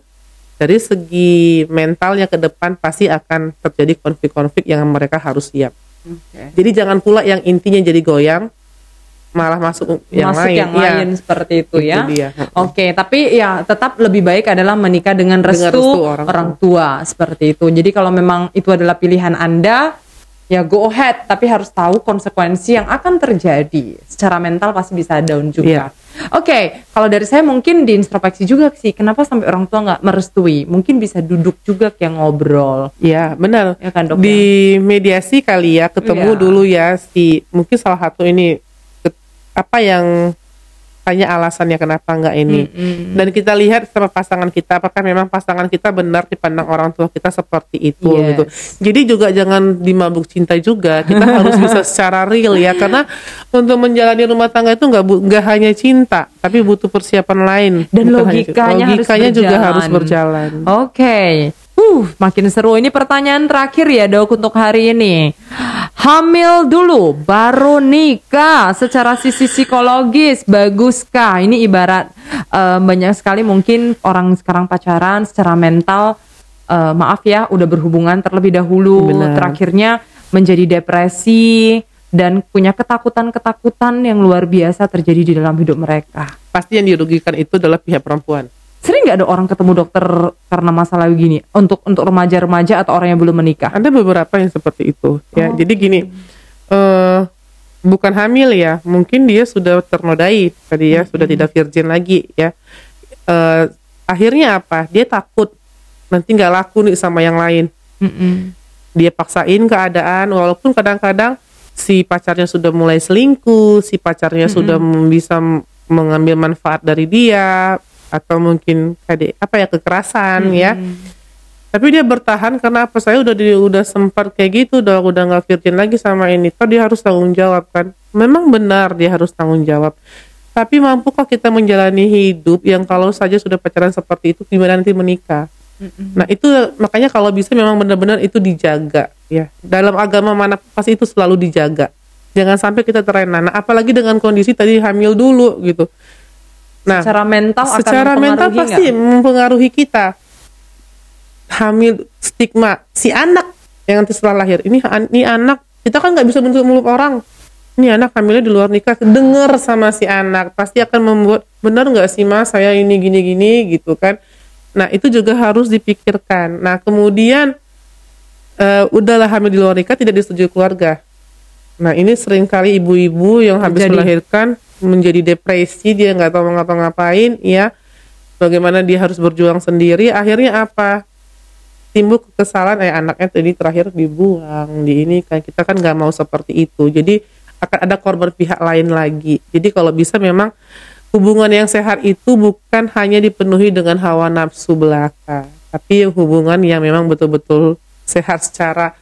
dari segi mentalnya ke depan pasti akan terjadi konflik-konflik yang mereka harus siap jadi jangan pula yang intinya jadi goyang malah masuk yang masuk lain yang Iya, lain seperti itu, itu ya. dia. Oke, tapi ya tetap lebih baik adalah menikah dengan restu, restu orang, orang tua seperti itu. Jadi kalau memang itu adalah pilihan Anda, ya go ahead, tapi harus tahu konsekuensi yang akan terjadi. Secara mental pasti bisa down juga. Iya. Oke, kalau dari saya mungkin diintrospeksi juga sih, kenapa sampai orang tua nggak merestui? Mungkin bisa duduk juga kayak ngobrol. Ya benar. Ya kan, Dok, Di mediasi kali ya ketemu Iya. dulu ya si mungkin salah satu ini apa yang tanya alasannya kenapa nggak ini. Mm-mm. Dan kita lihat sama pasangan kita apakah memang pasangan kita benar dipandang orang tua kita seperti itu Yes. gitu. Jadi juga jangan dimabuk cinta juga. Kita harus bisa secara real ya karena untuk menjalani rumah tangga itu nggak bu- nggak hanya cinta tapi butuh persiapan lain. Dan hanya- logikanya harus logikanya juga harus berjalan. Oke. Uh, makin seru. Ini pertanyaan terakhir ya dok untuk hari ini. Hamil dulu, baru nikah. Secara sisi psikologis, baguskah? Ini ibarat eh, banyak sekali mungkin orang sekarang pacaran secara mental, eh, maaf ya, udah berhubungan terlebih dahulu. Benar. Terakhirnya menjadi depresi dan punya ketakutan-ketakutan yang luar biasa terjadi di dalam hidup mereka. Pasti yang dirugikan itu adalah pihak perempuan. Sering nggak ada orang ketemu dokter karena masalah begini untuk untuk remaja-remaja atau orang yang belum menikah? Ada beberapa yang seperti itu ya. Jadi gini, eh bukan hamil ya, mungkin dia sudah ternodai tadi ya, sudah tidak virgin lagi ya. Eh akhirnya apa? Dia takut nanti nggak laku nih sama yang lain. Mm-mm. Dia paksain keadaan, walaupun kadang-kadang si pacarnya sudah mulai selingkuh, si pacarnya sudah m- bisa m- mengambil manfaat dari dia atau mungkin kayak apa ya kekerasan ya. Tapi dia bertahan karena apa? Saya udah di, udah sempat kayak gitu udah udah nggak virgin lagi sama ini. Toh dia harus tanggung jawab kan? Memang benar dia harus tanggung jawab. Tapi mampukah kita menjalani hidup yang kalau saja sudah pacaran seperti itu gimana nanti menikah? Nah itu makanya kalau bisa memang benar-benar itu dijaga ya. Dalam agama mana pasti itu selalu dijaga. Jangan sampai kita terlena. Nah apalagi dengan kondisi tadi hamil dulu gitu nah secara mental akan secara mental mempengaruhi pasti mempengaruhi kita. Hamil stigma si anak yang nanti setelah lahir ini ini anak kita kan nggak bisa bentuk mulut orang. Ini anak hamilnya di luar nikah denger sama si anak pasti akan membuat benar nggak sih mas saya ini gini gini gitu kan. Nah itu juga harus dipikirkan. Nah kemudian eh, udahlah hamil di luar nikah tidak disetujui keluarga nah ini sering kali ibu-ibu yang habis Terjadi. melahirkan menjadi depresi dia nggak tahu mau ngapa-ngapain ya bagaimana dia harus berjuang sendiri akhirnya apa? Timbul kekesalan eh anaknya tadi terakhir dibuang di ini kan kita kan nggak mau seperti itu. Jadi akan ada korban pihak lain lagi. Jadi kalau bisa memang hubungan yang sehat itu bukan hanya dipenuhi dengan hawa nafsu belaka tapi hubungan yang memang betul-betul sehat secara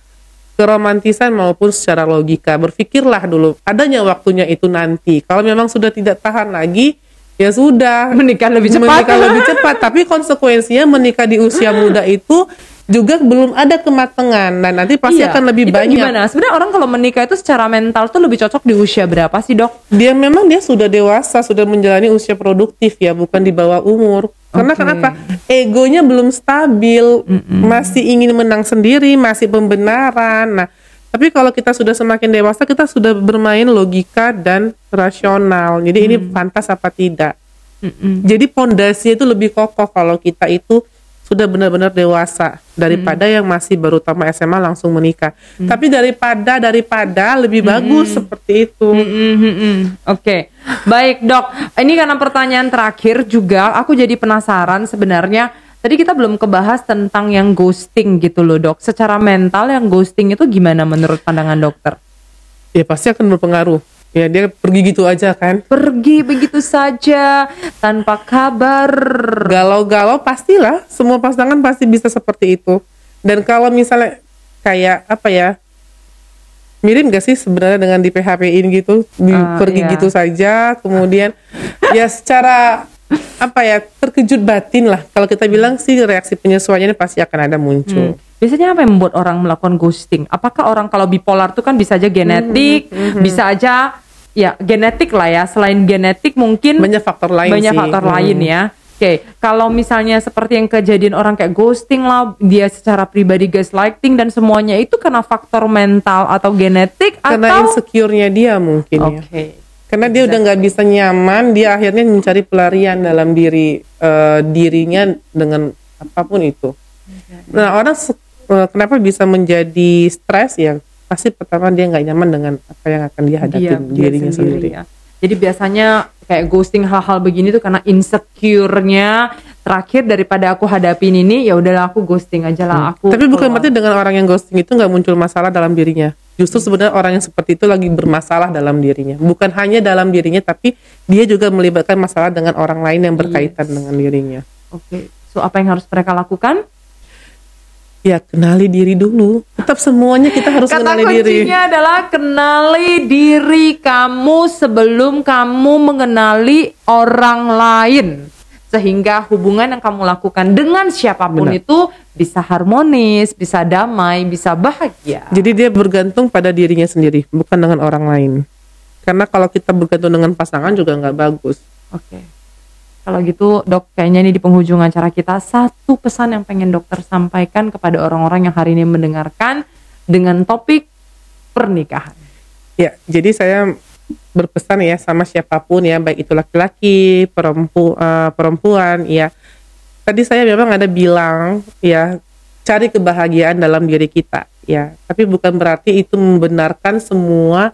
keromantisan maupun secara logika. Berpikirlah dulu adanya waktunya itu nanti. Kalau memang sudah tidak tahan lagi ya sudah. Menikah lebih cepat. Menikah lebih cepat. Tapi konsekuensinya menikah di usia muda itu juga belum ada kematangan. Dan nanti pasti Iya. akan lebih Itu banyak. gimana? Sebenarnya orang kalau menikah itu secara mental tuh lebih cocok di usia berapa sih dok? Dia memang dia sudah dewasa sudah menjalani usia produktif ya bukan di bawah umur karena Oke. kenapa? Egonya belum stabil. Masih ingin menang sendiri masih pembenaran. Nah tapi kalau kita sudah semakin dewasa kita sudah bermain logika dan rasional. Jadi ini pantas apa tidak? Mm-mm. jadi pondasinya itu lebih kokoh kalau kita itu sudah benar-benar dewasa daripada yang masih baru tamat SMA langsung menikah. Tapi daripada daripada lebih bagus seperti itu. Mm-mm, mm-mm. Oke, baik dok. Ini karena pertanyaan terakhir juga, aku jadi penasaran sebenarnya. Tadi kita belum kebahas tentang yang ghosting gitu loh dok. Secara mental yang ghosting itu gimana menurut pandangan dokter? Ya pasti akan berpengaruh. Ya dia pergi gitu aja kan. Pergi begitu saja tanpa kabar. Galau-galau pastilah semua pasangan pasti bisa seperti itu. Dan kalau misalnya kayak apa ya? Mirip gak sih sebenarnya dengan di PHP-in gitu, di, Ah, pergi iya. gitu saja, kemudian ya secara apa ya terkejut batin lah. Kalau kita bilang sih reaksi penyesuaiannya pasti akan ada muncul. Hmm. Biasanya apa yang membuat orang melakukan ghosting? Apakah orang kalau bipolar tuh kan bisa aja genetik, Hmm, bisa aja ya genetik lah ya. Selain genetik mungkin Banyak faktor lain banyak sih. faktor Hmm. lain ya. Oke, kalau misalnya seperti yang kejadian orang kayak ghosting lah, dia secara pribadi gaslighting dan semuanya itu karena faktor mental atau genetik Karena atau insecure-nya dia mungkin ya. Oke. Karena dia udah nggak bisa nyaman, dia akhirnya mencari pelarian dalam diri eh, dirinya dengan apa pun itu. Nah orang kenapa bisa menjadi stres ya? Pasti pertama dia nggak nyaman dengan apa yang akan dia hadapi dia, dia dirinya sendiri. ya. Jadi biasanya kayak ghosting hal-hal begini tuh karena insecure-nya terakhir daripada aku hadapin ini ya udahlah aku ghosting aja lah aku. Hmm. Tapi bukan keluar. berarti dengan orang yang ghosting itu nggak muncul masalah dalam dirinya. Justru sebenarnya orang yang seperti itu lagi bermasalah dalam dirinya. Bukan hanya dalam dirinya, tapi dia juga melibatkan masalah dengan orang lain yang berkaitan Yes. dengan dirinya. Oke. So apa yang harus mereka lakukan? Ya kenali diri dulu. Tetap semuanya kita harus Kata kenali diri. kuncinya adalah kenali diri kamu sebelum kamu mengenali orang lain. Sehingga hubungan yang kamu lakukan dengan siapa pun Benar. itu bisa harmonis, bisa damai, bisa bahagia. Jadi dia bergantung pada dirinya sendiri, bukan dengan orang lain. Karena kalau kita bergantung dengan pasangan juga nggak bagus. Oke. Kalau gitu dok, kayaknya ini di penghujung acara kita satu pesan yang pengen dokter sampaikan kepada orang-orang yang hari ini mendengarkan dengan topik pernikahan. Ya, jadi saya berpesan ya sama siapa pun ya, baik itu laki-laki, perempu, eh, perempuan, ya. Tadi saya memang ada bilang ya, cari kebahagiaan dalam diri kita, ya. Tapi bukan berarti itu membenarkan semua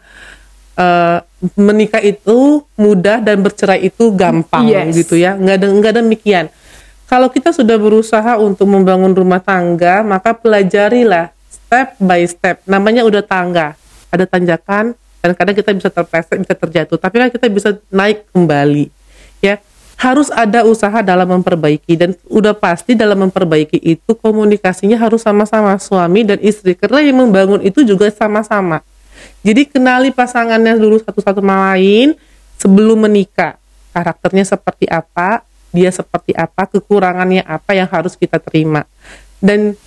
eh, menikah itu mudah dan bercerai itu gampang Yes. gitu ya. Nggak ada nggak demikian. Kalau kita sudah berusaha untuk membangun rumah tangga, maka pelajarilah step by step. Namanya udah tangga, ada tanjakan dan kadang kita bisa terpleset, bisa terjatuh, tapi kan kita bisa naik kembali. Ya, harus ada usaha dalam memperbaiki dan udah pasti dalam memperbaiki itu komunikasinya harus sama-sama suami dan istri karena yang membangun itu juga sama-sama. Jadi kenali pasangannya dulu satu sama lain sebelum menikah. Karakternya seperti apa, dia seperti apa, kekurangannya apa yang harus kita terima. Dan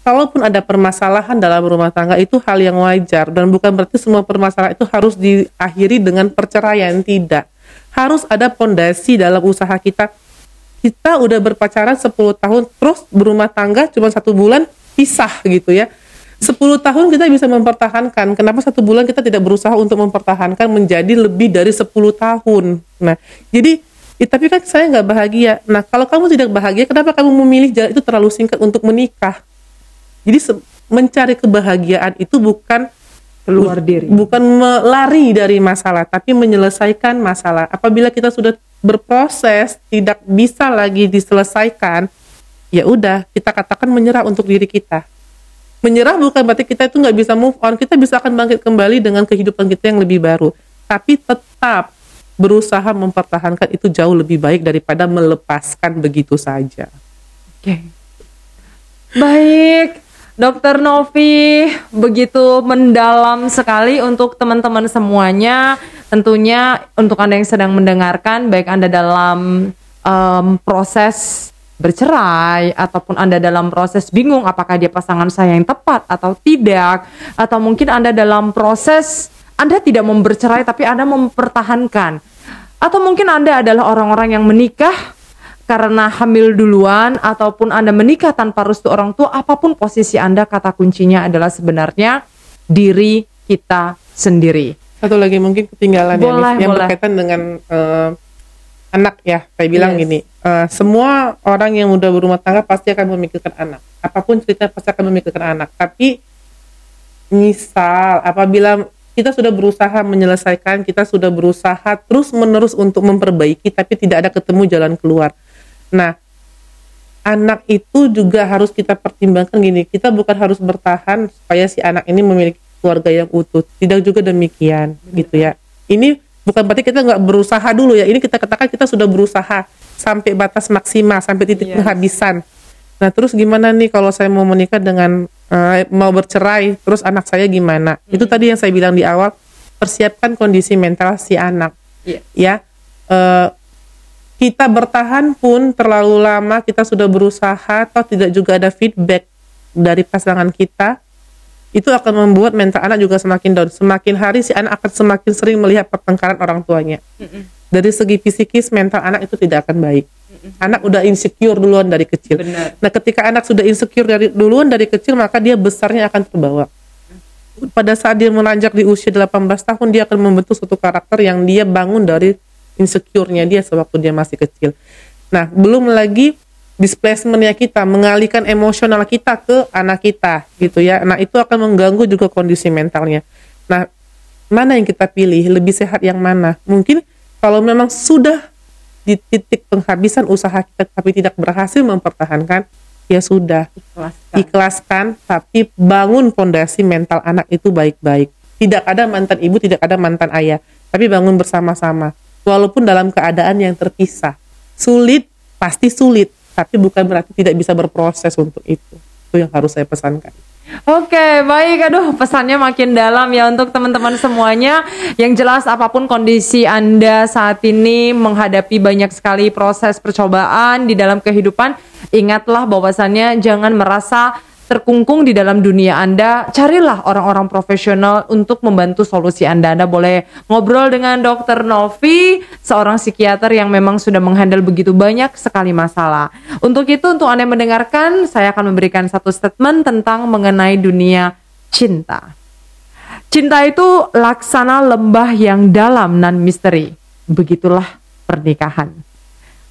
kalaupun ada permasalahan dalam rumah tangga itu hal yang wajar dan bukan berarti semua permasalahan itu harus diakhiri dengan perceraian tidak. Harus ada pondasi dalam usaha kita. Kita udah berpacaran 10 tahun terus berumah tangga cuma satu bulan pisah gitu ya. 10 tahun kita bisa mempertahankan. Kenapa satu bulan kita tidak berusaha untuk mempertahankan menjadi lebih dari 10 tahun? Nah, jadi ya, tapi kan saya nggak bahagia. Nah, kalau kamu tidak bahagia, kenapa kamu memilih jalan itu terlalu singkat untuk menikah? Jadi mencari kebahagiaan itu bukan keluar diri. Bukan lari dari masalah, tapi menyelesaikan masalah. Apabila kita sudah berproses tidak bisa lagi diselesaikan, ya udah kita katakan menyerah untuk diri kita. Menyerah bukan berarti kita itu nggak bisa move on, kita bisa akan bangkit kembali dengan kehidupan kita yang lebih baru. Tapi tetap berusaha mempertahankan itu jauh lebih baik daripada melepaskan begitu saja. Oke. Baik, Dokter Novi begitu mendalam sekali untuk teman-teman semuanya. Tentunya untuk Anda yang sedang mendengarkan, baik Anda dalam um, proses bercerai ataupun Anda dalam proses bingung apakah dia pasangan saya yang tepat atau tidak, atau mungkin Anda dalam proses Anda tidak mau bercerai tapi Anda mempertahankan. Atau mungkin Anda adalah orang-orang yang menikah karena hamil duluan ataupun Anda menikah tanpa restu orang tua, apa pun posisi Anda, kata kuncinya adalah sebenarnya diri kita sendiri. Satu lagi mungkin ketinggalan boleh, ya, yang boleh. berkaitan dengan uh, anak ya. Saya bilang yes. gini, uh, semua orang yang udah berumah tangga pasti akan memikirkan anak. Apa pun cerita pasti akan memikirkan anak. Tapi misal apabila kita sudah berusaha menyelesaikan, kita sudah berusaha terus menerus untuk memperbaiki, tapi tidak ada ketemu jalan keluar Nah, anak itu juga harus kita pertimbangkan gini, kita bukan harus bertahan supaya si anak ini memiliki keluarga yang utuh. Tidak juga demikian, gitu ya. Ini bukan berarti kita nggak berusaha dulu ya. Ini kita katakan kita sudah berusaha sampai batas maksimal, sampai titik yes. penghabisan. Nah, terus gimana nih kalau saya mau menikah dengan uh, mau bercerai, terus anak saya gimana? Hmm. Itu tadi yang saya bilang di awal, persiapkan kondisi mental si anak. Yeah. Ya. Uh, kita bertahan pun terlalu lama kita sudah berusaha atau tidak juga ada feedback dari pasangan kita itu akan membuat mental anak juga semakin down. Semakin hari si anak akan semakin sering melihat pertengkaran orang tuanya. Dari segi psikis mental anak itu tidak akan baik. Anak udah insecure duluan dari kecil. Benar. nah ketika anak sudah insecure dari duluan dari kecil maka dia besarnya akan terbawa. Pada saat dia menanjak di usia 18 tahun dia akan membentuk suatu karakter yang dia bangun dari insecure-nya dia sewaktu dia masih kecil. Nah, belum lagi displacementnya kita, mengalihkan emosional kita ke anak kita, gitu ya. Nah, itu akan mengganggu juga kondisi mentalnya. Nah, mana yang kita pilih? Lebih sehat yang mana? Mungkin kalau memang sudah di titik penghabisan usaha kita tapi tidak berhasil mempertahankan, ya sudah ikhlaskan, ikhlaskan tapi bangun fondasi mental anak itu baik-baik. Tidak ada mantan ibu, tidak ada mantan ayah, tapi bangun bersama-sama walaupun dalam keadaan yang terpisah. Sulit, pasti sulit, tapi bukan berarti tidak bisa berproses untuk itu. Itu yang harus saya pesankan. Oke, baik. Aduh, pesannya makin dalam ya untuk teman-teman semuanya. Yang jelas apa pun kondisi Anda saat ini menghadapi banyak sekali proses percobaan di dalam kehidupan, ingatlah bahwasannya jangan merasa terkungkung di dalam dunia Anda, carilah orang-orang profesional untuk membantu solusi Anda. Anda boleh ngobrol dengan Dokter Novi, seorang psikiater yang memang sudah menghandle begitu banyak sekali masalah. Untuk itu, untuk Anda yang mendengarkan, saya akan memberikan satu statement tentang mengenai dunia cinta. Cinta itu laksana lembah yang dalam dan misteri. Begitulah pernikahan.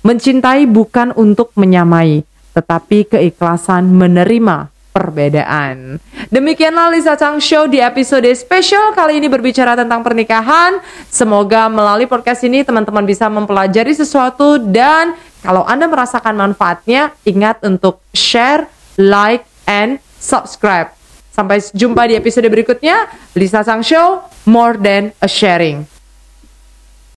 Mencintai bukan untuk menyamai, tetapi keikhlasan menerima perbedaan. Demikianlah Lisa Chang Show di episode spesial kali ini berbicara tentang pernikahan. Semoga melalui podcast ini teman-teman bisa mempelajari sesuatu dan kalau Anda merasakan manfaatnya, ingat untuk share, like, and subscribe. Sampai jumpa di episode berikutnya. Lisa Chang Show, more than a sharing.